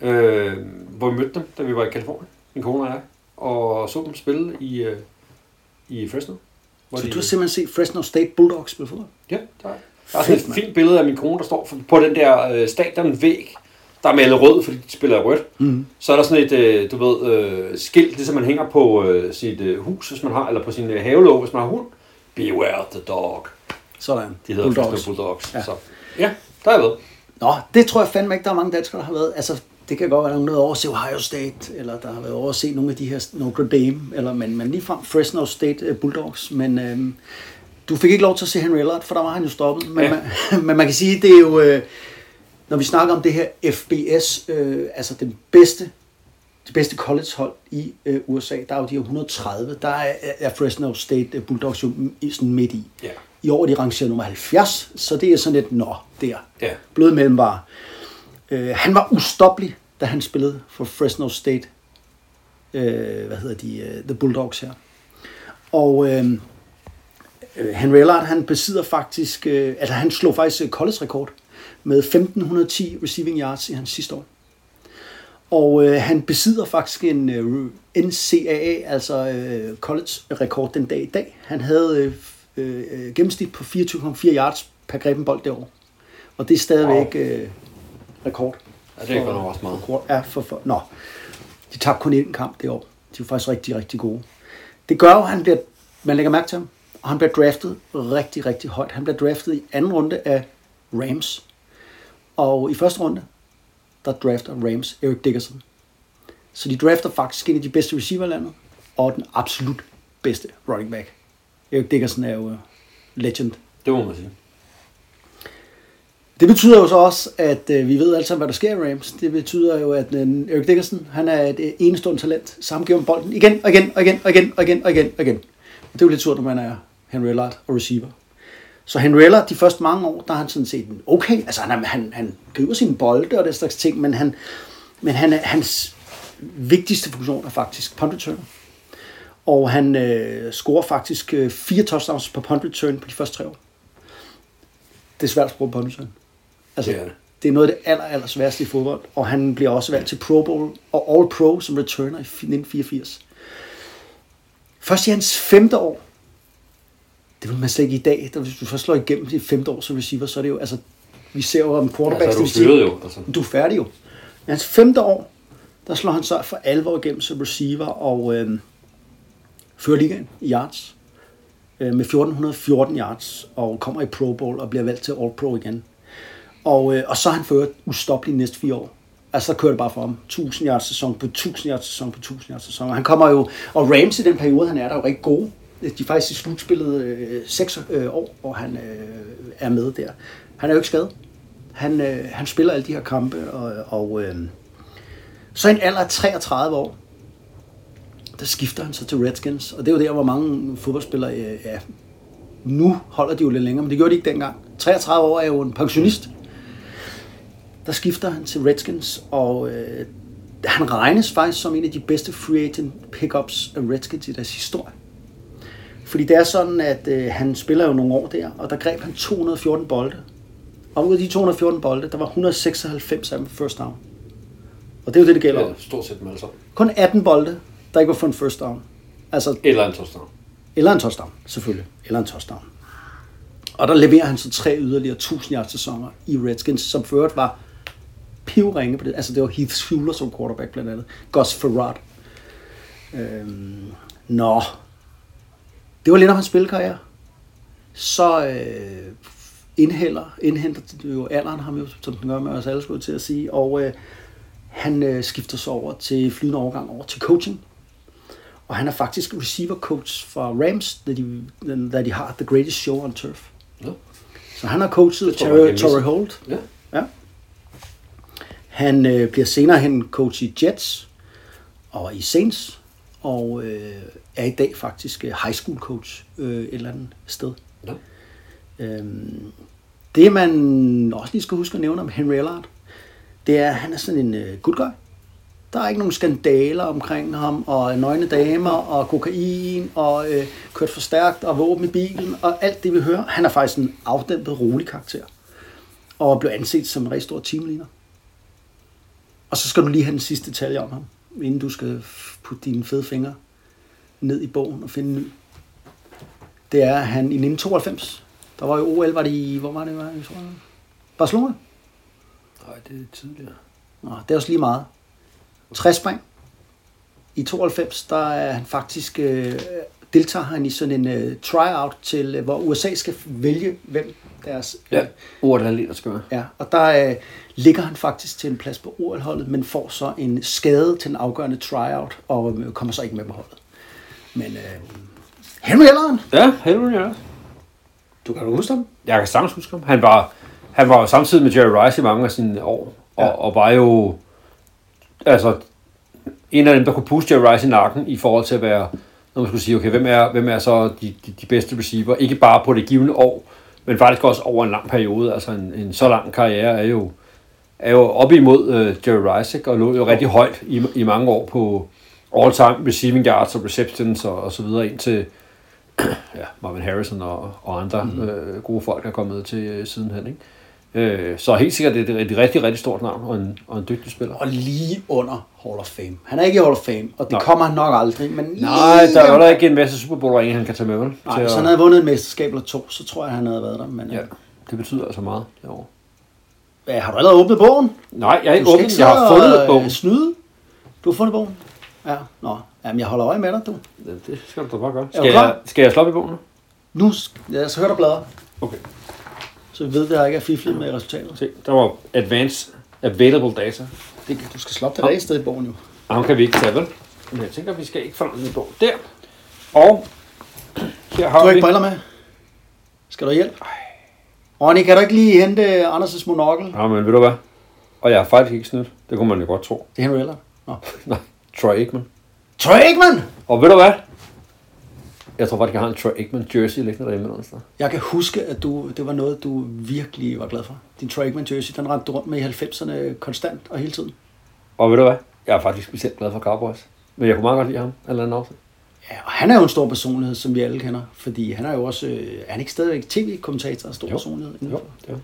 Ja. Øh, hvor vi mødte dem, da vi var i Kalifornien. Min kone og jeg. Og så dem spille i, øh, i Fresno. Hvor så de- du har simpelthen set Fresno State Bulldogs spille fodbold? Ja, der er. Der er sådan et fint billede af min kone, der står på den der øh, stadionvæg, der er malet rød, fordi de spiller rødt. Mm. Så er der sådan et, øh, du ved, øh, skilt, ligesom man hænger på øh, sit hus, hvis man har, eller på sin havelåg, hvis man har hund. Beware the dog. Sådan. De hedder Bulldogs. Bulldogs. Ja. Så, ja, der er jeg ved. Nå, det tror jeg fandme ikke, der er mange danskere, der har været. Altså, det kan godt være, der er nogen, over at se Ohio State, eller der har været over at se nogle af de her Notre Dame, eller, men, men lige frem Fresno State Bulldogs. Men øhm, du fik ikke lov til at se Henry Allard, for der var han jo stoppet. Men, Ja. man, <laughs> men man kan sige, det er jo, øh, når vi snakker om det her FBS, øh, altså den bedste det bedste collegehold i øh, USA, der er jo de her 130, der er, er Fresno State øh, Bulldogs jo i- sådan midt i. Ja. I år er de rangeret nummer 70, så det er sådan lidt, nå, der. Ja. Blød mellemvare. Øh, han var ustoppelig, da han spillede for Fresno State. Øh, hvad hedder de? Øh, The Bulldogs her. Og øh, øh, Henry Allard, han besidder faktisk, øh, altså han slog faktisk øh, college-rekord med 1510 receiving yards i hans sidste år. Og øh, han besidder faktisk en øh, NCAA, altså øh, college-rekord den dag i dag. Han havde øh, øh, gennemsnit på 24,4 yards per grebet bold det år. Og det er stadigvæk øh, rekord. Ja, det er godt nok også meget. For, ja, for, for, nå, de tabte kun én kamp det år. De var faktisk rigtig, rigtig gode. Det gør jo, at han bliver, man lægger mærke til ham, og han bliver draftet rigtig, rigtig højt. Han bliver draftet i anden runde af Rams. Og i første runde, der drafter Rams Eric Dickerson. Så de drafter faktisk en af de bedste receiver landet, og den absolut bedste running back. Eric Dickerson er jo øh, legend. Det må man sige. Det betyder jo så også, at øh, vi ved sammen, hvad der sker i Rams. Det betyder jo, at øh, Eric Dickerson, han er et øh, enestående talent. Ham giver bolden igen og igen og igen og igen og igen og igen og igen. Og det er jo lidt surt, når man er Henry Allard og receiver. Så Henrella, de første mange år, der har han sådan set okay, altså han, han, han griber sine bolde og den slags ting, men, han, men han, hans vigtigste funktion er faktisk punt returner. Og han øh, scorer faktisk øh, fire touchdowns på punt return på de første tre år. Det er svært at på punt return. Altså, Det er det. det er noget af det aller, aller sværeste i fodbold. Og han bliver også valgt til Pro Bowl og All Pro som returner i 1984. Først i hans femte år, det vil man slet ikke i dag, da hvis du først slår igennem i femte år som receiver, så er det jo, altså, vi ser jo om quarterbacks... Altså, er du jo, altså. Du er færdig jo. I hans femte år, der slår han så for alvor igennem som receiver og øh, fører ligaen i yards øh, med 1414 yards og kommer i Pro Bowl og bliver valgt til All Pro igen. Og, øh, og så har han ført ustoppelig næste fire år. Altså, der kører det bare for ham. 1000 yards sæson på 1000 yards sæson på 1000 yards sæson. Og han kommer jo, og Rams i den periode, han er der er jo rigtig gode. Øh, de er faktisk i slutspillet øh, 6 øh, år, hvor han øh, er med der. Han er jo ikke skadet. Han, øh, han spiller alle de her kampe, og, og øh, så en alder af 33 år, der skifter han så til Redskins. Og det er jo der, hvor mange fodboldspillere, øh, ja, nu holder de jo lidt længere, men det gjorde de ikke dengang. 33 år er jo en pensionist. Der skifter han til Redskins, og øh, han regnes faktisk som en af de bedste free agent pickups af Redskins i deres historie. Fordi det er sådan, at øh, han spiller jo nogle år der, og der greb han 214 bolde. Og ud af de 214 bolde, der var 196 af dem first down. Og det er jo det, det gælder. Ja, stort set dem alle sammen. Kun 18 bolde, der ikke var for en first down. Altså, Eller en touchdown. eller en touchdown, selvfølgelig. Eller en touchdown. Og der leverer han så tre yderligere 1000 yards sæsoner i Redskins, som øvrigt var pivringe på det. Altså det var Heath Schuler som quarterback blandt andet. Gus Farad. Øhm, nå. Det var lidt om hans spilkarriere. Så øh, indhælder, indhenter jo alderen ham jo, som den gør med os alle, skulle til at sige. Og øh, han øh, skifter så over til flydende overgang over til coaching. Og han er faktisk receiver coach for Rams, da de, da de har The Greatest Show on Turf. Ja. Så han har coachet jeg Torrey. Holt. Ja. Ja. Han øh, bliver senere hen coach i Jets og i Saints, og øh, er i dag faktisk øh, high school coach øh, et eller andet sted. Ja. Øhm, det man også lige skal huske at nævne om Henry Allard, det er, at han er sådan en øh, good guy. Der er ikke nogen skandaler omkring ham, og nøgne damer, og kokain, og øh, kørt for stærkt, og våben i bilen, og alt det vi hører. Han er faktisk en afdæmpet, rolig karakter. Og blev anset som en rigtig stor teamleader. Og så skal du lige have den sidste detalje om ham, inden du skal putte dine fede fingre ned i bogen og finde en ny. Det er, at han i 1992, der var jo OL, var det i, hvor var det, var det, tror jeg? Barcelona? Nej, det er tidligere. Nå, det er også lige meget. 60 spring. I 92, der er han faktisk, øh, deltager han i sådan en øh, tryout til, øh, hvor USA skal vælge, hvem deres... Øh, Ja, er at skal være. ja. Og der øh, ligger han faktisk til en plads på OL-holdet, men får så en skade til en afgørende tryout, og øh, kommer så ikke med på holdet. Men øh, Henry Elleren, Ja, Henry, ja. du kan du huske ham? Jeg kan sagtens huske ham. Han var, han var samtidig med Jerry Rice i mange af sine år, og, Ja. og var jo altså, en af dem, der kunne puste Jerry Rice i nakken i forhold til at være, når man skulle sige, okay, hvem er, hvem er så de, de, de bedste receiver? Ikke bare på det givende år, men faktisk også over en lang periode. Altså en, en så lang karriere er jo, er jo op imod uh, Jerry Rice, ikke? og lå jo rigtig højt i, i mange år på all-time receiving yards og receptions og, og så videre indtil <clears throat> ja, Marvin Harrison og, og andre mm. øh, gode folk er kommet til øh, sidenhen. Ikke? Øh, så helt sikkert det er et, et rigtig, rigtig stort navn og en, og en dygtig spiller. Og lige under Hall of Fame. Han er ikke i Hall of Fame, og det Nå. kommer han nok aldrig, men Nej, der er jo der ikke en masse Super Bowl ringe, han kan tage med, vel? Nej, Til hvis at- han havde vundet et mesterskab eller to, så tror jeg, han havde været der. Men, Ja, ja. det betyder altså meget derovre. Ja, har du allerede åbnet bogen? Nej, jeg Du ikke ikke Jeg har fundet og, bogen. øh, Snyde? Du har fundet bogen? Ja, nå. Jamen, jeg holder øje med dig, du. Ja, Det skal du da bare gøre. du Skal klar? jeg, skal jeg slå op i bogen nu? Nu jeg så høre dig bladre, Okay. så vi ved, at jeg ikke er fiflet med resultatet. Se, der var Advanced Available Data. Det, du skal slå op det rigtige sted i bogen jo. Og ham kan vi ikke tage, vel? Men jeg tænker, vi skal ikke forlade en bog. Der. Og her har Du har vi... ikke briller med? Skal du hjælp? Ronny, kan du ikke lige hente Anders' monokkel? Ja, men ved du hvad? Og jeg har faktisk ikke snydt. Det kunne man jo godt tro. Det er Henry Eller. Nå. <laughs> Nej, Troy Aikman. Troy Aikman! Og ved du hvad? Jeg tror faktisk, jeg har en Troy Aikman jersey liggende derhjemme eller noget. Jeg kan huske, at du, det var noget, du virkelig var glad for. Din Troy Aikman jersey, den rendte du rundt med i 90'erne konstant og hele tiden. Og ved du hvad? Jeg er faktisk specielt glad for Cowboys. Men jeg kunne meget godt lide ham, eller anden årsag. Ja, og han er jo en stor personlighed, som vi alle kender. Fordi han er jo også, øh, er han ikke stadigvæk tv-kommentator og stor Jo. personlighed? Jo, det var.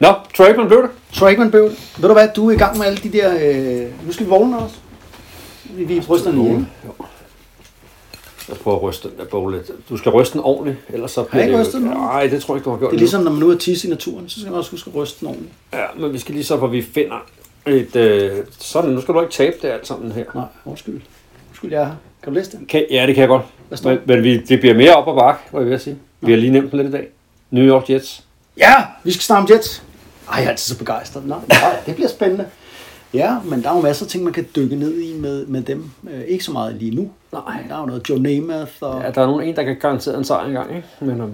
Nå, Troy Aikman blev det. Troy Aikman blev det. Ved du hvad, du er i gang med alle de der... Øh, nu skal vi vågne også. Vi, vi ryster den lige. Jo. Jeg prøver at ryste den der bog lidt. Du skal ryste den ordentligt, ellers så bliver ikke det rystet den ordentligt? Nej, det tror jeg ikke, du har gjort Det er ligesom, når man nu er tisse i naturen, så skal man også huske at ryste den ordentligt. Ja, men vi skal lige så, hvor vi finder et... Øh, sådan, nu skal du ikke tabe det alt sammen her. Nej, undskyld. Undskyld, jeg er her. Kan du læse det? Kan, ja, det kan jeg godt. Hvad står Men, men vi, det bliver mere op og bak, hvad jeg vil sige. Vi har lige nævnt den lidt i dag. New York Jets. Ja, vi skal snakke om Jets. Ej, jeg er altid så begejstret. Nej, nej, det bliver spændende. Ja, men der er jo masser af ting, man kan dykke ned i med, med dem. Øh, ikke så meget lige nu. Nej. Der er jo noget Joe Namath og... Ja, der er nogen en, der kan garantere en sejr engang, ikke? Men um,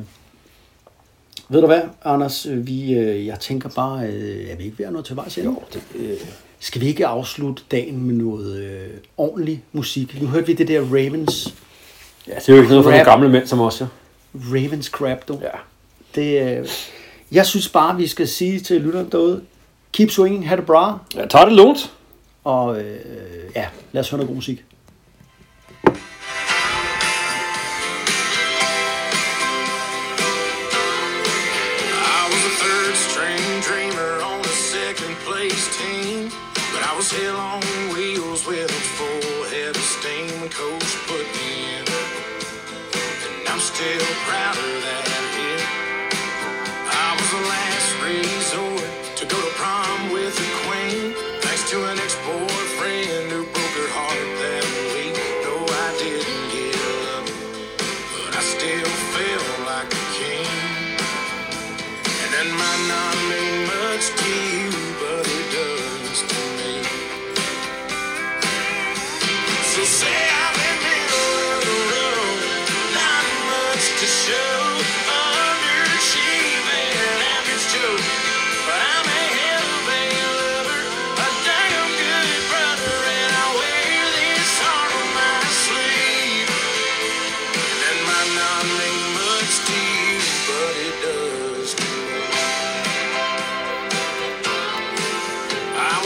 Ved du hvad, Anders? øh, Vi, øh, jeg tænker bare, øh, er vi ikke ved at nå til vejs ende? jo, det, øh, Skal vi ikke afslutte dagen med noget øh, ordentlig musik? Nu hørte vi det der Ravens, ja, det er jo ikke noget for nogle gamle mænd som os, ja. Ravens Crap, du. Ja. Det, øh, jeg synes bare, vi skal sige til lytterne derude, keep swinging, have det bra, Jeg tager det lunt. og øh, ja, lad os høre noget god musik. I was a third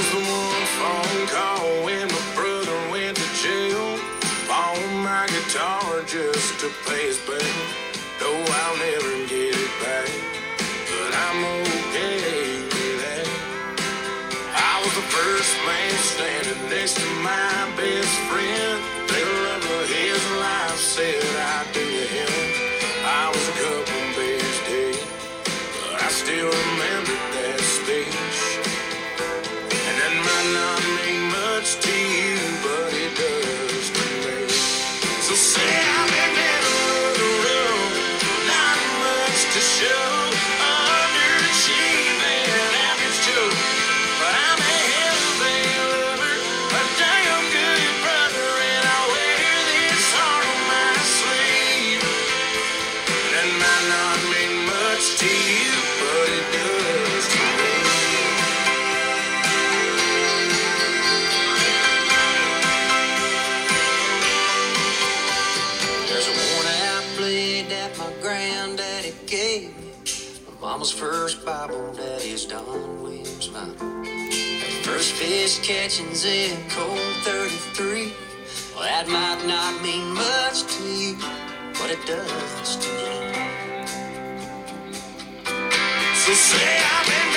was the one phone call when my brother went to jail. My guitar just to his I'll never get it back, but I'm okay with that. I was the first man standing next to my best friend. The love his life said fish catching's in cold 33. Well, that might not mean much to you, but it does to me. So say I'm in